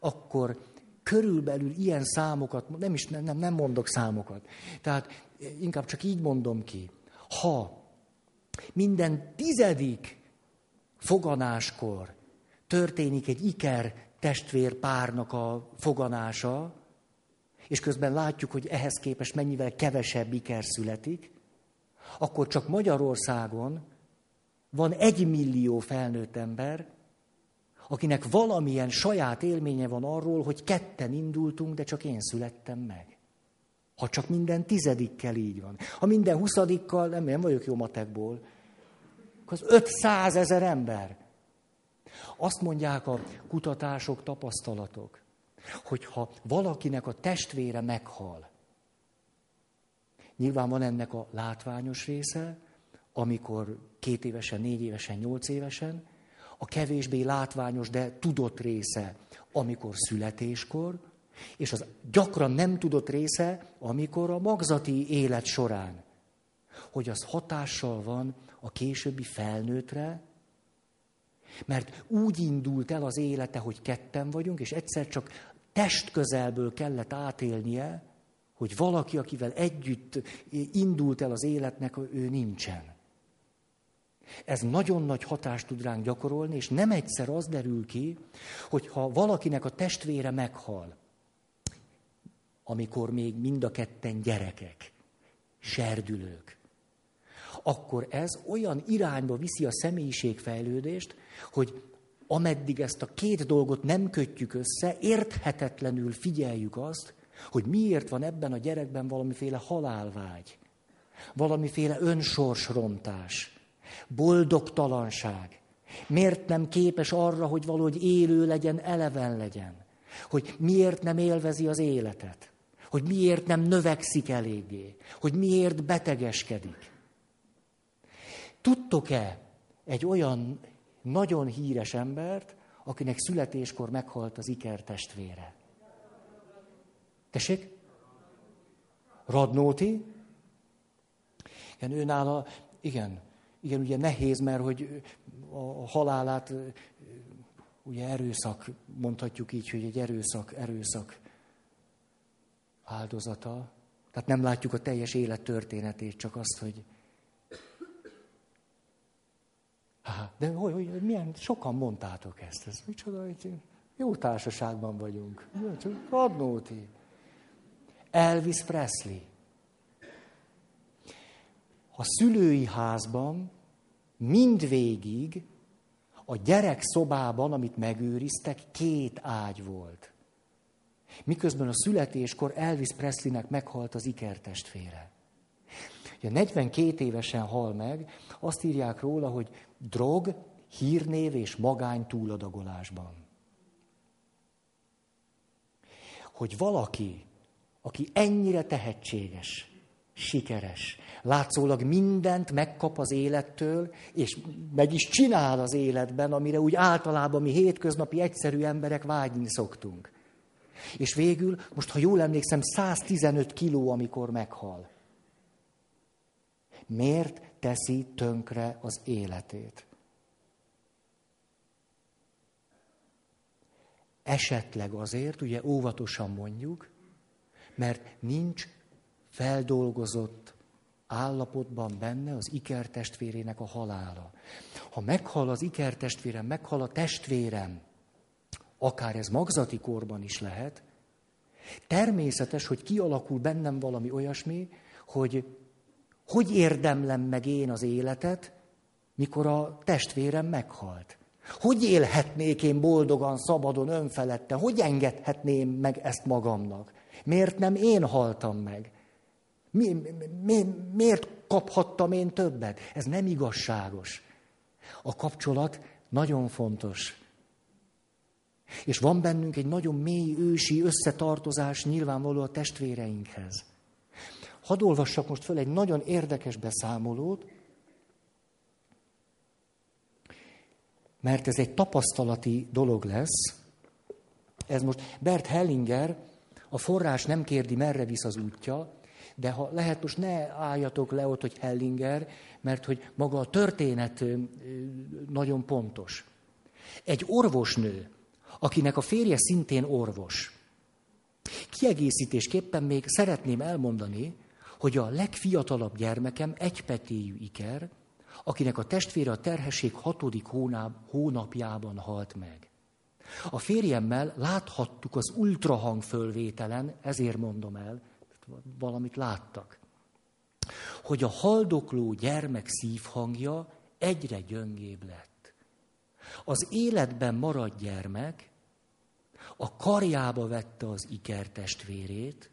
akkor körülbelül ilyen számokat, nem is nem, nem mondok számokat, tehát inkább csak így mondom ki. Ha minden tizedik foganáskor történik egy iker testvér párnak a foganása, és közben látjuk, hogy ehhez képest mennyivel kevesebb iker születik, akkor csak Magyarországon van egy millió felnőtt ember, akinek valamilyen saját élménye van arról, hogy ketten indultunk, de csak én születtem meg. Ha csak minden tizedikkel így van. Ha minden huszadikkal, nem, nem vagyok jó matekból, akkor az 500 ezer ember. Azt mondják a kutatások, tapasztalatok, hogy ha valakinek a testvére meghal, nyilván van ennek a látványos része, amikor két évesen, négy évesen, nyolc évesen, a kevésbé látványos, de tudott része, amikor születéskor, és az gyakran nem tudott része, amikor a magzati élet során. Hogy az hatással van a későbbi felnőttre, mert úgy indult el az élete, hogy ketten vagyunk, és egyszer csak test közelből kellett átélnie, hogy valaki, akivel együtt indult el az életnek, ő nincsen. Ez nagyon nagy hatást tud ránk gyakorolni, és nem egyszer az derül ki, hogy ha valakinek a testvére meghal, amikor még mind a ketten gyerekek, serdülők, akkor ez olyan irányba viszi a személyiségfejlődést, hogy ameddig ezt a két dolgot nem kötjük össze, érthetetlenül figyeljük azt, hogy miért van ebben a gyerekben valamiféle halálvágy, valamiféle önsorsrontás, boldogtalanság. Miért nem képes arra, hogy valahogy élő legyen, eleven legyen? Hogy miért nem élvezi az életet? Hogy miért nem növekszik eléggé? Hogy miért betegeskedik? Tudtok-e egy olyan nagyon híres embert, akinek születéskor meghalt az ikertestvére? Tessék? Radnóti? Igen, ő nála, igen, igen, ugye nehéz, mert hogy a halálát, ugye erőszak, mondhatjuk így, hogy egy erőszak, erőszak áldozata. Tehát nem látjuk a teljes élet történetét, csak azt, hogy... Há, de hogy, hogy, milyen, sokan mondtátok ezt, ez micsoda, hogy jó társaságban vagyunk. Radnóti. Elvis Presley. A szülői házban mindvégig a gyerek szobában, amit megőriztek, két ágy volt. Miközben a születéskor Elvis Presleynek meghalt az ikertestvére. Ugye 42 évesen hal meg, azt írják róla, hogy drog, hírnév és magány túladagolásban. Hogy valaki, aki ennyire tehetséges, sikeres. Látszólag mindent megkap az élettől, és meg is csinál az életben, amire úgy általában mi hétköznapi egyszerű emberek vágyni szoktunk. És végül, most ha jól emlékszem, 115 kiló, amikor meghal. Miért teszi tönkre az életét? Esetleg azért, ugye óvatosan mondjuk, mert nincs feldolgozott állapotban benne az ikertestvérének a halála. Ha meghal az ikertestvérem, meghal a testvérem, akár ez magzati korban is lehet, természetes, hogy kialakul bennem valami olyasmi, hogy hogy érdemlem meg én az életet, mikor a testvérem meghalt. Hogy élhetnék én boldogan, szabadon, önfelette? Hogy engedhetném meg ezt magamnak? Miért nem én haltam meg? Mi, mi, miért kaphattam én többet? Ez nem igazságos. A kapcsolat nagyon fontos. És van bennünk egy nagyon mély ősi összetartozás nyilvánvaló a testvéreinkhez. Hadd olvassak most föl egy nagyon érdekes beszámolót, mert ez egy tapasztalati dolog lesz. Ez most Bert Hellinger, a forrás nem kérdi, merre visz az útja, de ha lehet, most ne álljatok le ott, hogy Hellinger, mert hogy maga a történet nagyon pontos. Egy orvosnő, akinek a férje szintén orvos. Kiegészítésképpen még szeretném elmondani, hogy a legfiatalabb gyermekem egypetéjű iker, akinek a testvére a terhesség hatodik hónap, hónapjában halt meg. A férjemmel láthattuk az ultrahang fölvételen, ezért mondom el, valamit láttak, hogy a haldokló gyermek szívhangja egyre gyöngébb lett. Az életben maradt gyermek a karjába vette az ikertestvérét,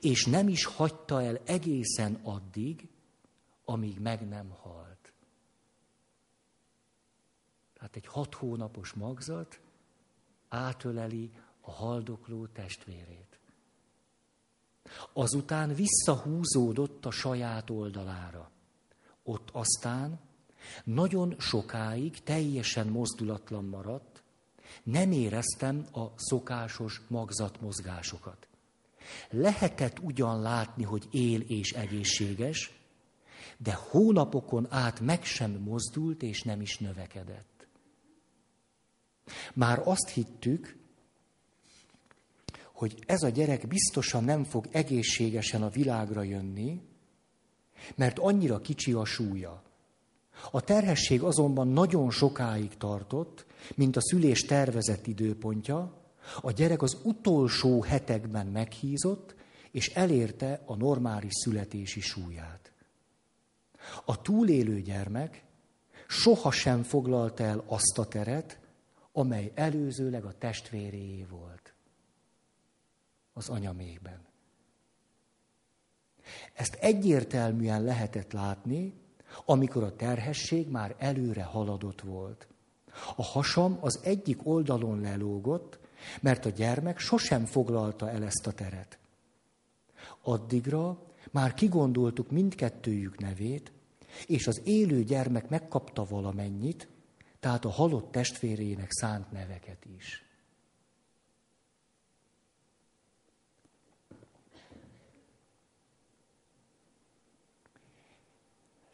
és nem is hagyta el egészen addig, amíg meg nem halt. Tehát egy hat hónapos magzat átöleli a haldokló testvérét. Azután visszahúzódott a saját oldalára. Ott aztán nagyon sokáig teljesen mozdulatlan maradt, nem éreztem a szokásos magzatmozgásokat. Lehetett ugyan látni, hogy él és egészséges, de hónapokon át meg sem mozdult és nem is növekedett. Már azt hittük, hogy ez a gyerek biztosan nem fog egészségesen a világra jönni, mert annyira kicsi a súlya. A terhesség azonban nagyon sokáig tartott, mint a szülés tervezett időpontja, a gyerek az utolsó hetekben meghízott, és elérte a normális születési súlyát. A túlélő gyermek sohasem foglalta el azt a teret, amely előzőleg a testvéréé volt. Az anyamékben. Ezt egyértelműen lehetett látni, amikor a terhesség már előre haladott volt. A hasam az egyik oldalon lelógott, mert a gyermek sosem foglalta el ezt a teret. Addigra már kigondoltuk mindkettőjük nevét, és az élő gyermek megkapta valamennyit, tehát a halott testvérének szánt neveket is.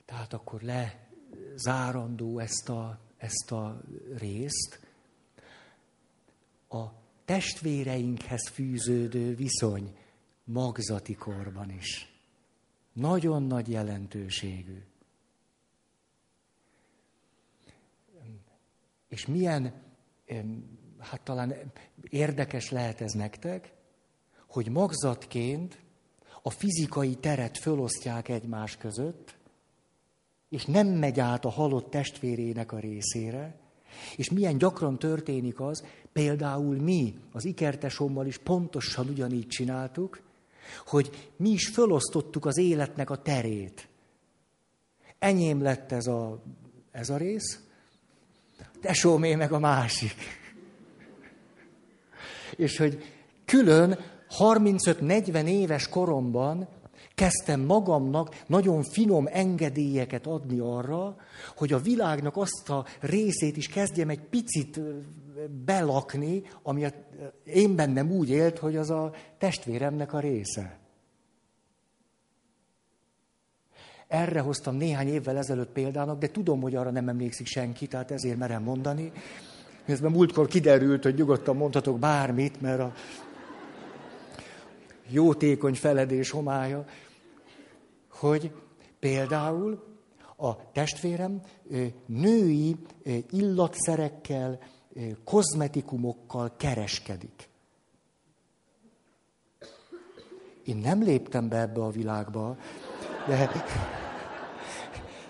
Tehát akkor lezárandó ezt a, ezt a részt. A testvéreinkhez fűződő viszony magzati korban is. Nagyon nagy jelentőségű. És milyen, hát talán érdekes lehet ez nektek, hogy magzatként a fizikai teret fölosztják egymás között, és nem megy át a halott testvérének a részére, és milyen gyakran történik az, például mi az ikertesommal is pontosan ugyanígy csináltuk, hogy mi is fölosztottuk az életnek a terét. Enyém lett ez a, ez a rész, tesómé meg a másik. És hogy külön 35-40 éves koromban kezdtem magamnak nagyon finom engedélyeket adni arra, hogy a világnak azt a részét is kezdjem egy picit belakni, ami a, én bennem úgy élt, hogy az a testvéremnek a része. Erre hoztam néhány évvel ezelőtt példának, de tudom, hogy arra nem emlékszik senki, tehát ezért merem mondani. Közben múltkor kiderült, hogy nyugodtan mondhatok bármit, mert a jótékony feledés homája, hogy például a testvérem női illatszerekkel, kozmetikumokkal kereskedik. Én nem léptem be ebbe a világba, de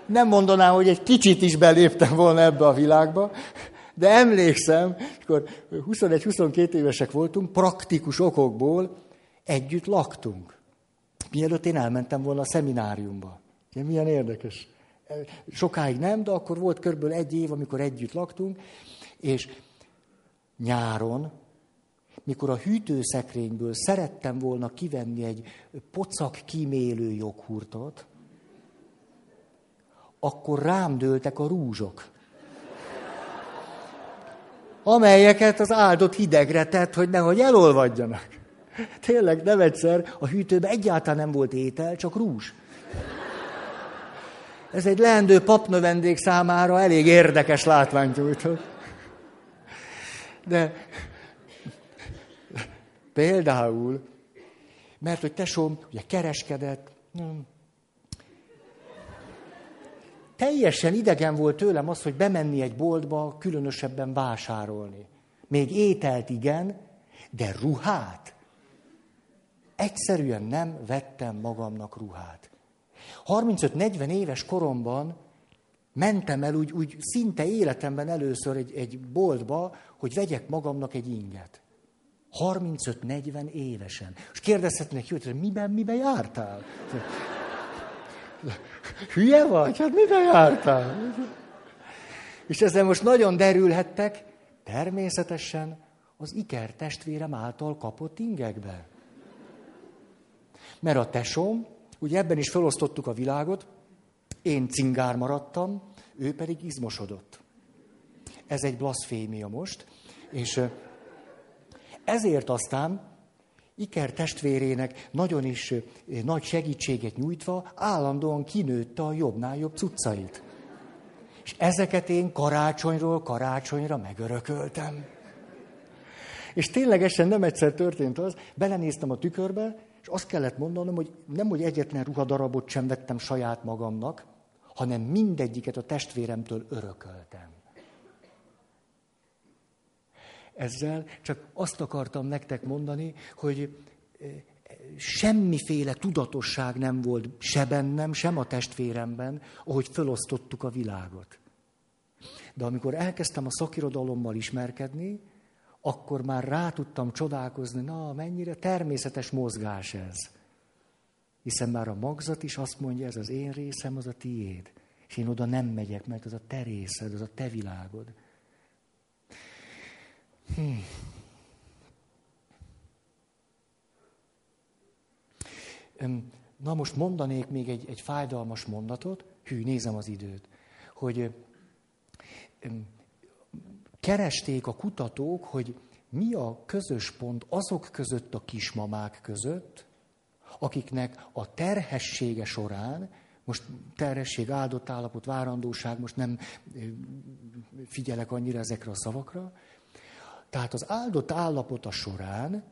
nem mondanám, hogy egy kicsit is beléptem volna ebbe a világba, de emlékszem, amikor 21-22 évesek voltunk, praktikus okokból együtt laktunk. Mielőtt én elmentem volna a szemináriumba. Ja, milyen érdekes. Sokáig nem, de akkor volt körülbelül egy év, amikor együtt laktunk, és nyáron, mikor a hűtőszekrényből szerettem volna kivenni egy pocak kímélő joghurtot, akkor rám dőltek a rúzsok. Amelyeket az áldott hidegre tett, hogy nehogy elolvadjanak. Tényleg nem egyszer a hűtőben egyáltalán nem volt étel, csak rúzs. Ez egy leendő papnövendék számára elég érdekes látványt nyújtott. De például, mert hogy tesóm ugye kereskedett, teljesen idegen volt tőlem az, hogy bemenni egy boltba, különösebben vásárolni. Még ételt igen, de ruhát. Egyszerűen nem vettem magamnak ruhát. 35-40 éves koromban mentem el úgy, úgy szinte életemben először egy, egy boltba, hogy vegyek magamnak egy inget. 35-40 évesen. És kérdezhetnek, hogy miben, miben jártál? Hülye vagy? Hát miben jártál? És ezzel most nagyon derülhettek, természetesen az Iker testvérem által kapott ingekbe. Mert a tesóm, ugye ebben is felosztottuk a világot, én cingár maradtam, ő pedig izmosodott. Ez egy blaszfémia most, és ezért aztán Iker testvérének nagyon is nagy segítséget nyújtva állandóan kinőtte a jobbnál jobb cuccait. És ezeket én karácsonyról karácsonyra megörököltem. És ténylegesen nem egyszer történt az, belenéztem a tükörbe, és azt kellett mondanom, hogy nem, hogy egyetlen ruhadarabot sem vettem saját magamnak, hanem mindegyiket a testvéremtől örököltem. Ezzel csak azt akartam nektek mondani, hogy eh, semmiféle tudatosság nem volt se bennem, sem a testvéremben, ahogy felosztottuk a világot. De amikor elkezdtem a szakirodalommal ismerkedni, akkor már rá tudtam csodálkozni, na, mennyire természetes mozgás ez. Hiszen már a magzat is azt mondja, ez az én részem, az a tiéd. És én oda nem megyek, mert az a te részed, az a te világod. Hmm. Na most mondanék még egy, egy fájdalmas mondatot, hű, nézem az időt, hogy keresték a kutatók, hogy mi a közös pont azok között a kismamák között, akiknek a terhessége során, most terhesség, áldott állapot, várandóság, most nem figyelek annyira ezekre a szavakra, tehát az áldott állapota során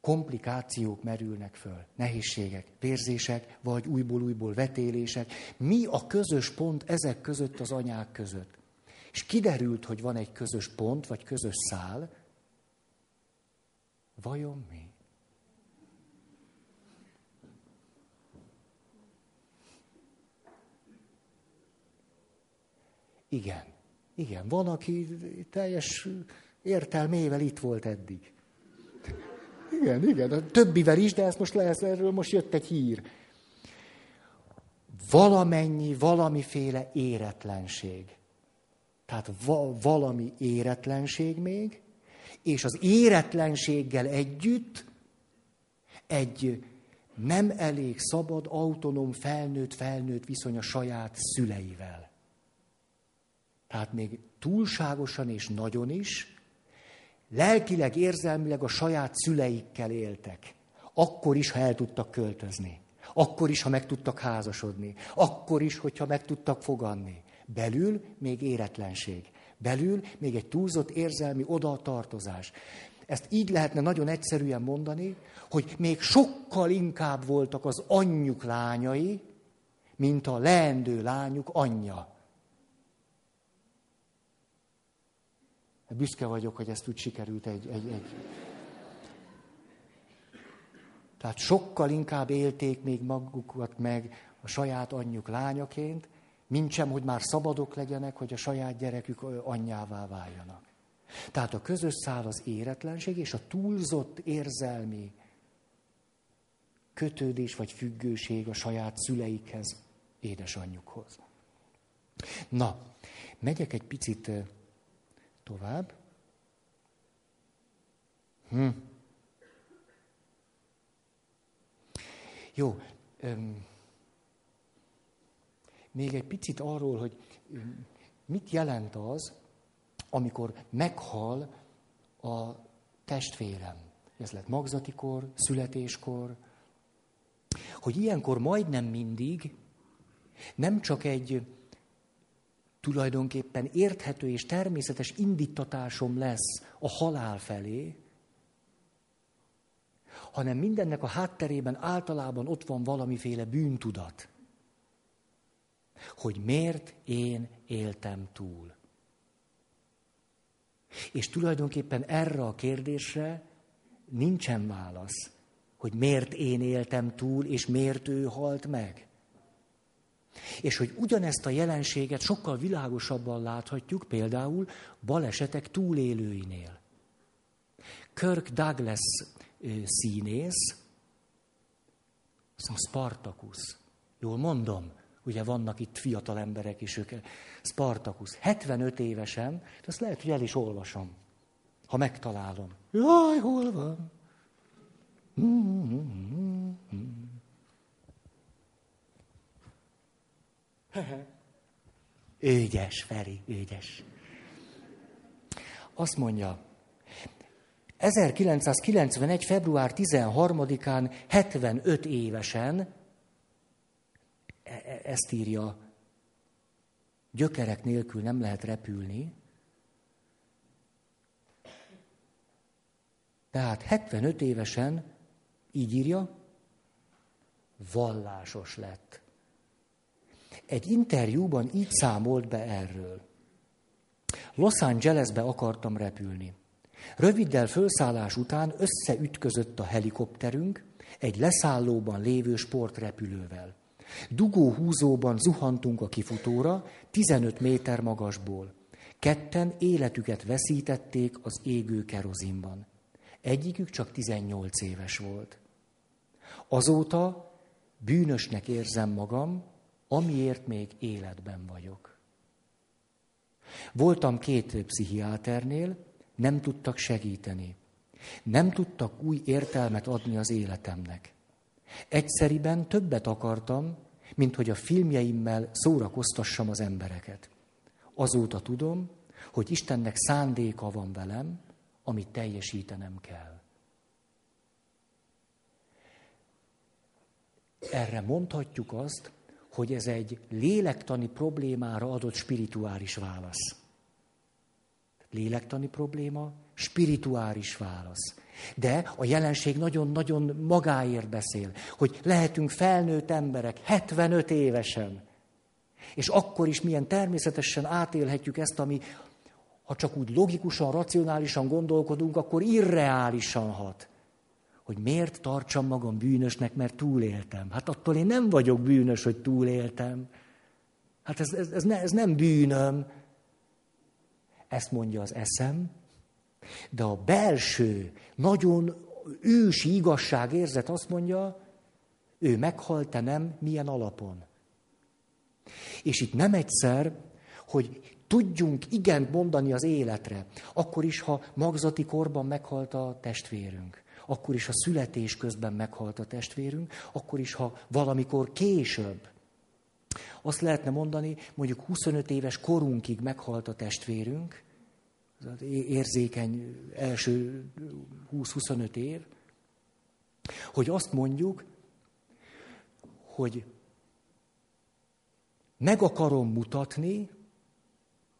komplikációk merülnek föl, nehézségek, vérzések, vagy újból-újból vetélések. Mi a közös pont ezek között az anyák között? És kiderült, hogy van egy közös pont, vagy közös szál. Vajon mi? Igen, igen, van, aki teljes értelmével itt volt eddig. Igen, igen, a többivel is, de ezt most lehet, erről most jött egy hír. Valamennyi, valamiféle éretlenség. Tehát va- valami éretlenség még, és az éretlenséggel együtt egy nem elég szabad, autonóm, felnőtt, felnőtt viszony a saját szüleivel. Tehát még túlságosan és nagyon is, lelkileg, érzelmileg a saját szüleikkel éltek. Akkor is, ha el tudtak költözni. Akkor is, ha meg tudtak házasodni. Akkor is, hogyha meg tudtak foganni. Belül még éretlenség. Belül még egy túlzott érzelmi odatartozás. Ezt így lehetne nagyon egyszerűen mondani, hogy még sokkal inkább voltak az anyjuk lányai, mint a leendő lányuk anyja. Büszke vagyok, hogy ezt úgy sikerült egy, egy, egy. Tehát sokkal inkább élték még magukat meg a saját anyjuk lányaként, mint sem, hogy már szabadok legyenek, hogy a saját gyerekük anyjává váljanak. Tehát a közös szál az éretlenség és a túlzott érzelmi kötődés vagy függőség a saját szüleikhez, édesanyjukhoz. Na, megyek egy picit tovább. Hm. Jó. Öm, még egy picit arról, hogy mit jelent az, amikor meghal a testvérem. Ez lett magzatikor, születéskor. Hogy ilyenkor majdnem mindig nem csak egy tulajdonképpen érthető és természetes indítatásom lesz a halál felé, hanem mindennek a hátterében általában ott van valamiféle bűntudat. Hogy miért én éltem túl. És tulajdonképpen erre a kérdésre nincsen válasz, hogy miért én éltem túl, és miért ő halt meg. És hogy ugyanezt a jelenséget sokkal világosabban láthatjuk például balesetek túlélőinél. Kirk Douglas színész, azt Spartacus, jól mondom, ugye vannak itt fiatal emberek is, ők, Spartacus, 75 évesen, de azt lehet, hogy el is olvasom, ha megtalálom. Jaj, hol van? Ügyes, Feri, ügyes. Azt mondja, 1991. február 13-án 75 évesen, ezt írja, gyökerek nélkül nem lehet repülni, tehát 75 évesen, így írja, vallásos lett. Egy interjúban így számolt be erről. Los Angelesbe akartam repülni. Röviddel fölszállás után összeütközött a helikopterünk egy leszállóban lévő sportrepülővel. Dugó húzóban zuhantunk a kifutóra, 15 méter magasból. Ketten életüket veszítették az égő kerozinban. Egyikük csak 18 éves volt. Azóta bűnösnek érzem magam, amiért még életben vagyok. Voltam két pszichiáternél, nem tudtak segíteni. Nem tudtak új értelmet adni az életemnek. Egyszeriben többet akartam, mint hogy a filmjeimmel szórakoztassam az embereket. Azóta tudom, hogy Istennek szándéka van velem, amit teljesítenem kell. Erre mondhatjuk azt, hogy ez egy lélektani problémára adott spirituális válasz. Lélektani probléma, spirituális válasz. De a jelenség nagyon-nagyon magáért beszél, hogy lehetünk felnőtt emberek, 75 évesen. És akkor is milyen természetesen átélhetjük ezt, ami, ha csak úgy logikusan, racionálisan gondolkodunk, akkor irreálisan hat hogy miért tartsam magam bűnösnek, mert túléltem. Hát attól én nem vagyok bűnös, hogy túléltem. Hát ez, ez, ez, ne, ez nem bűnöm. Ezt mondja az eszem, de a belső, nagyon ősi igazságérzet azt mondja, ő meghalt, te nem, milyen alapon. És itt nem egyszer, hogy tudjunk igent mondani az életre, akkor is, ha magzati korban meghalt a testvérünk akkor is, ha születés közben meghalt a testvérünk, akkor is, ha valamikor később. Azt lehetne mondani, mondjuk 25 éves korunkig meghalt a testvérünk, az érzékeny első 20-25 év, hogy azt mondjuk, hogy meg akarom mutatni,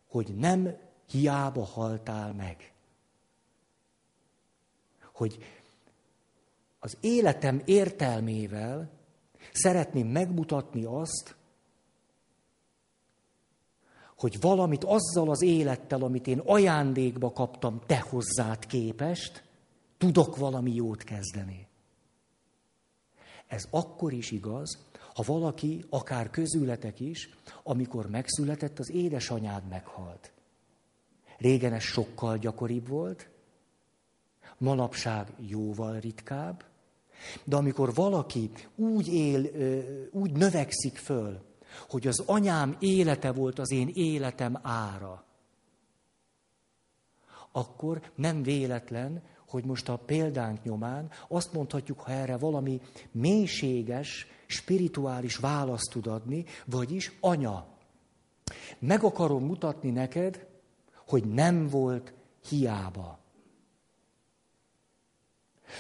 hogy nem hiába haltál meg. Hogy az életem értelmével szeretném megmutatni azt, hogy valamit azzal az élettel, amit én ajándékba kaptam te hozzád képest, tudok valami jót kezdeni. Ez akkor is igaz, ha valaki, akár közületek is, amikor megszületett, az édesanyád meghalt. Régen ez sokkal gyakoribb volt, manapság jóval ritkább, de amikor valaki úgy él, úgy növekszik föl, hogy az anyám élete volt az én életem ára, akkor nem véletlen, hogy most a példánk nyomán azt mondhatjuk, ha erre valami mélységes, spirituális választ tud adni, vagyis anya. Meg akarom mutatni neked, hogy nem volt hiába.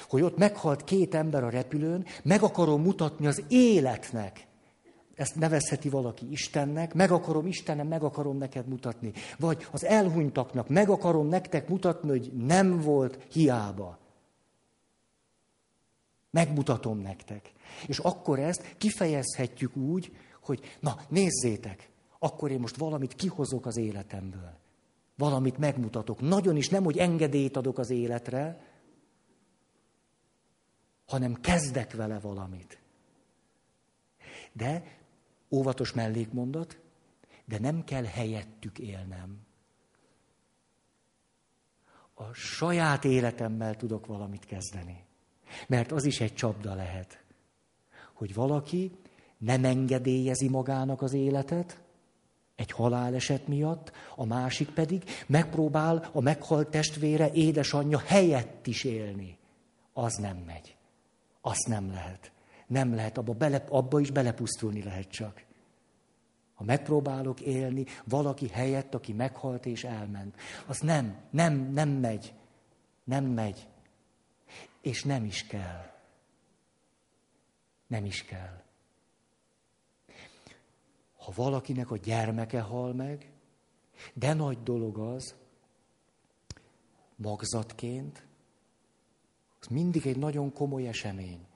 Hogy ott meghalt két ember a repülőn, meg akarom mutatni az életnek. Ezt nevezheti valaki Istennek, meg akarom Istenem, meg akarom neked mutatni. Vagy az elhunytaknak, meg akarom nektek mutatni, hogy nem volt hiába. Megmutatom nektek. És akkor ezt kifejezhetjük úgy, hogy na, nézzétek, akkor én most valamit kihozok az életemből. Valamit megmutatok. Nagyon is nem, hogy engedélyt adok az életre, hanem kezdek vele valamit. De, óvatos mellékmondat, de nem kell helyettük élnem. A saját életemmel tudok valamit kezdeni. Mert az is egy csapda lehet, hogy valaki nem engedélyezi magának az életet, egy haláleset miatt, a másik pedig megpróbál a meghalt testvére, édesanyja helyett is élni. Az nem megy. Azt nem lehet. Nem lehet, abba, bele, abba is belepusztulni lehet csak. Ha megpróbálok élni valaki helyett, aki meghalt és elment, az nem, nem, nem megy. Nem megy. És nem is kell. Nem is kell. Ha valakinek a gyermeke hal meg, de nagy dolog az, magzatként, az mindig egy nagyon komoly esemény.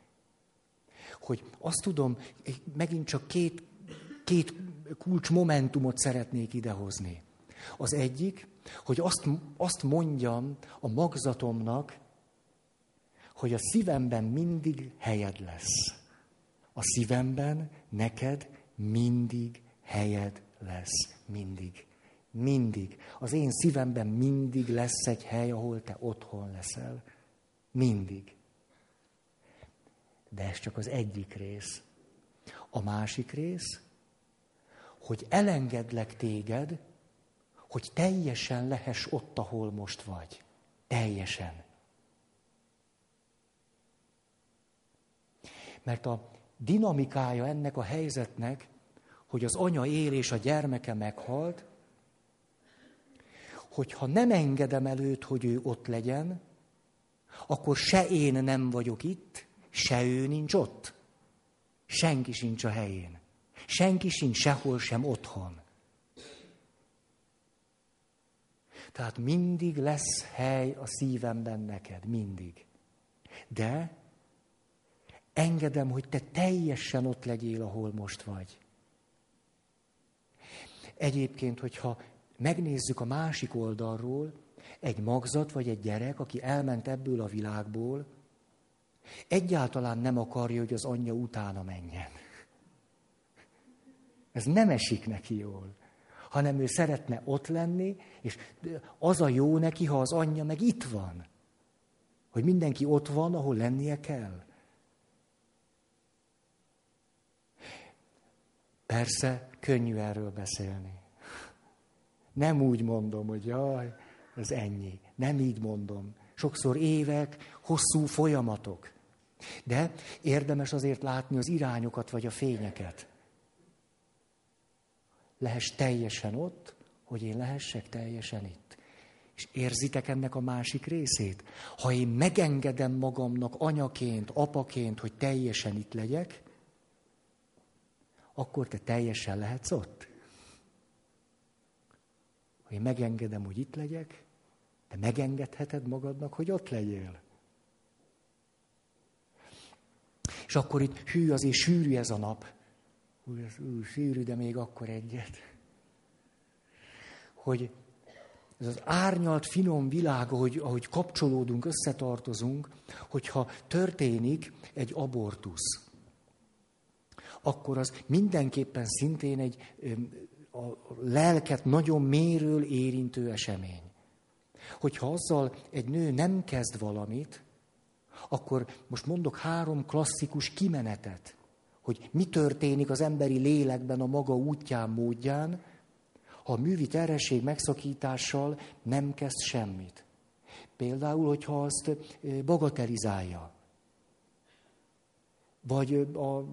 Hogy azt tudom, megint csak két, két kulcs momentumot szeretnék idehozni. Az egyik, hogy azt, azt mondjam a magzatomnak, hogy a szívemben mindig helyed lesz. A szívemben neked mindig helyed lesz. Mindig. Mindig. Az én szívemben mindig lesz egy hely, ahol te otthon leszel. Mindig. De ez csak az egyik rész. A másik rész, hogy elengedlek téged, hogy teljesen lehess ott, ahol most vagy. Teljesen. Mert a dinamikája ennek a helyzetnek, hogy az anya él és a gyermeke meghalt, hogyha nem engedem előtt, hogy ő ott legyen, akkor se én nem vagyok itt, se ő nincs ott. Senki sincs a helyén. Senki sincs sehol sem otthon. Tehát mindig lesz hely a szívemben neked, mindig. De engedem, hogy te teljesen ott legyél, ahol most vagy. Egyébként, hogyha megnézzük a másik oldalról, egy magzat vagy egy gyerek, aki elment ebből a világból, egyáltalán nem akarja, hogy az anyja utána menjen. Ez nem esik neki jól, hanem ő szeretne ott lenni, és az a jó neki, ha az anyja meg itt van. Hogy mindenki ott van, ahol lennie kell. Persze, könnyű erről beszélni. Nem úgy mondom, hogy jaj, ez ennyi. Nem így mondom. Sokszor évek, hosszú folyamatok. De érdemes azért látni az irányokat vagy a fényeket. Lehess teljesen ott, hogy én lehessek teljesen itt. És érzitek ennek a másik részét? Ha én megengedem magamnak anyaként, apaként, hogy teljesen itt legyek, akkor te teljesen lehetsz ott. Ha én megengedem, hogy itt legyek, te megengedheted magadnak, hogy ott legyél. És akkor itt hű, azért sűrű ez a nap. Úgy, ez, ú, sűrű, de még akkor egyet. Hogy ez az árnyalt, finom világ, ahogy, ahogy kapcsolódunk, összetartozunk, hogyha történik egy abortusz, akkor az mindenképpen szintén egy a lelket nagyon méről érintő esemény. Hogyha azzal egy nő nem kezd valamit, akkor most mondok három klasszikus kimenetet, hogy mi történik az emberi lélekben a maga útján, módján, ha a művi terhesség megszakítással nem kezd semmit. Például, hogyha azt bagatelizálja. Vagy a,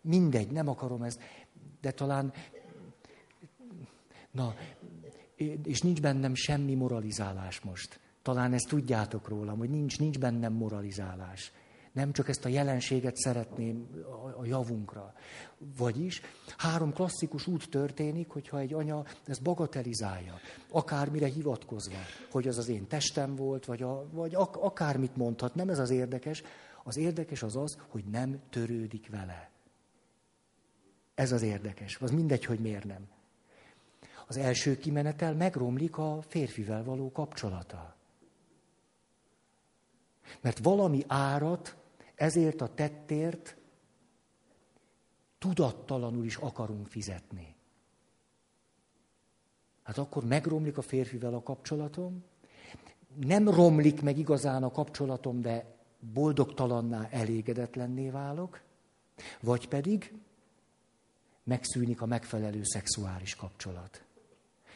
mindegy, nem akarom ezt, de talán, na, és nincs bennem semmi moralizálás most. Talán ezt tudjátok rólam, hogy nincs, nincs bennem moralizálás. Nem csak ezt a jelenséget szeretném a javunkra. Vagyis három klasszikus út történik, hogyha egy anya ezt bagatelizálja, akármire hivatkozva, hogy az az én testem volt, vagy, a, vagy ak- akármit mondhat, nem ez az érdekes. Az érdekes az az, hogy nem törődik vele. Ez az érdekes. Az mindegy, hogy miért nem. Az első kimenetel megromlik a férfivel való kapcsolata. Mert valami árat ezért a tettért tudattalanul is akarunk fizetni. Hát akkor megromlik a férfivel a kapcsolatom, nem romlik meg igazán a kapcsolatom, de boldogtalanná, elégedetlenné válok, vagy pedig megszűnik a megfelelő szexuális kapcsolat.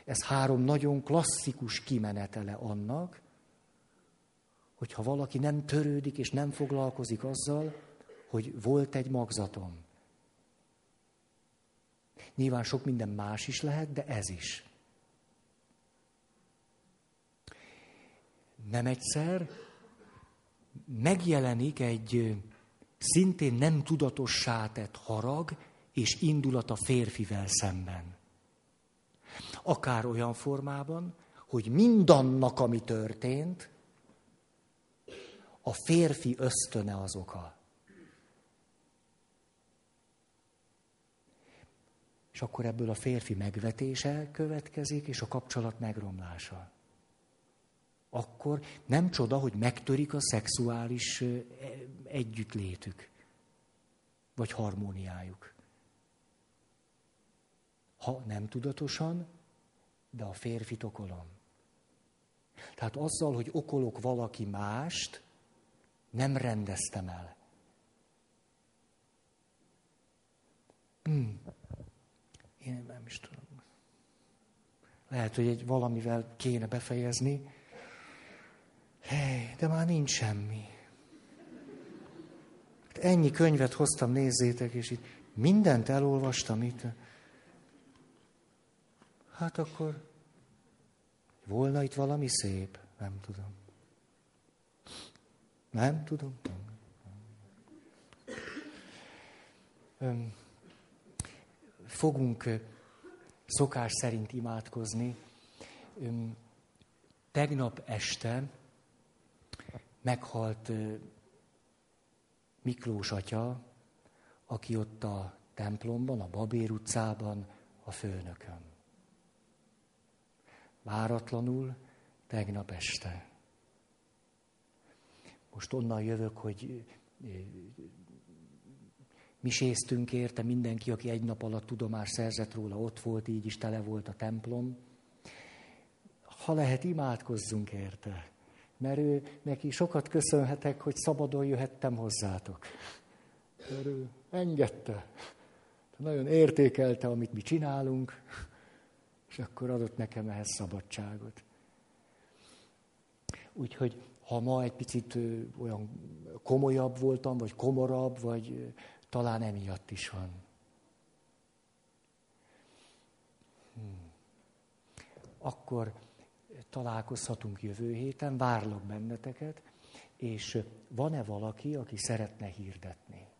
Ez három nagyon klasszikus kimenetele annak, hogyha valaki nem törődik és nem foglalkozik azzal, hogy volt egy magzatom. Nyilván sok minden más is lehet, de ez is. Nem egyszer megjelenik egy szintén nem tudatossá tett harag és indulat a férfivel szemben. Akár olyan formában, hogy mindannak, ami történt, a férfi ösztöne az oka. És akkor ebből a férfi megvetése következik, és a kapcsolat megromlása. Akkor nem csoda, hogy megtörik a szexuális együttlétük, vagy harmóniájuk. Ha nem tudatosan, de a férfit okolom. Tehát azzal, hogy okolok valaki mást, nem rendeztem el. Hmm. Én nem is tudom. Lehet, hogy egy valamivel kéne befejezni. Hely, de már nincs semmi. Hát ennyi könyvet hoztam, nézzétek, és itt mindent elolvastam itt. Hát akkor volna itt valami szép, nem tudom. Nem tudom. Fogunk szokás szerint imádkozni. Tegnap este meghalt Miklós atya, aki ott a templomban, a Babér utcában a főnökön. Váratlanul tegnap este. Most onnan jövök, hogy miséztünk érte, mindenki, aki egy nap alatt tudomás szerzett róla, ott volt, így is tele volt a templom. Ha lehet, imádkozzunk érte, mert ő, neki sokat köszönhetek, hogy szabadon jöhettem hozzátok. Mert ő engedte. Nagyon értékelte, amit mi csinálunk, és akkor adott nekem ehhez szabadságot. Úgyhogy ha ma egy picit olyan komolyabb voltam, vagy komorabb, vagy talán emiatt is van. Hmm. Akkor találkozhatunk jövő héten, várlak benneteket, és van-e valaki, aki szeretne hirdetni?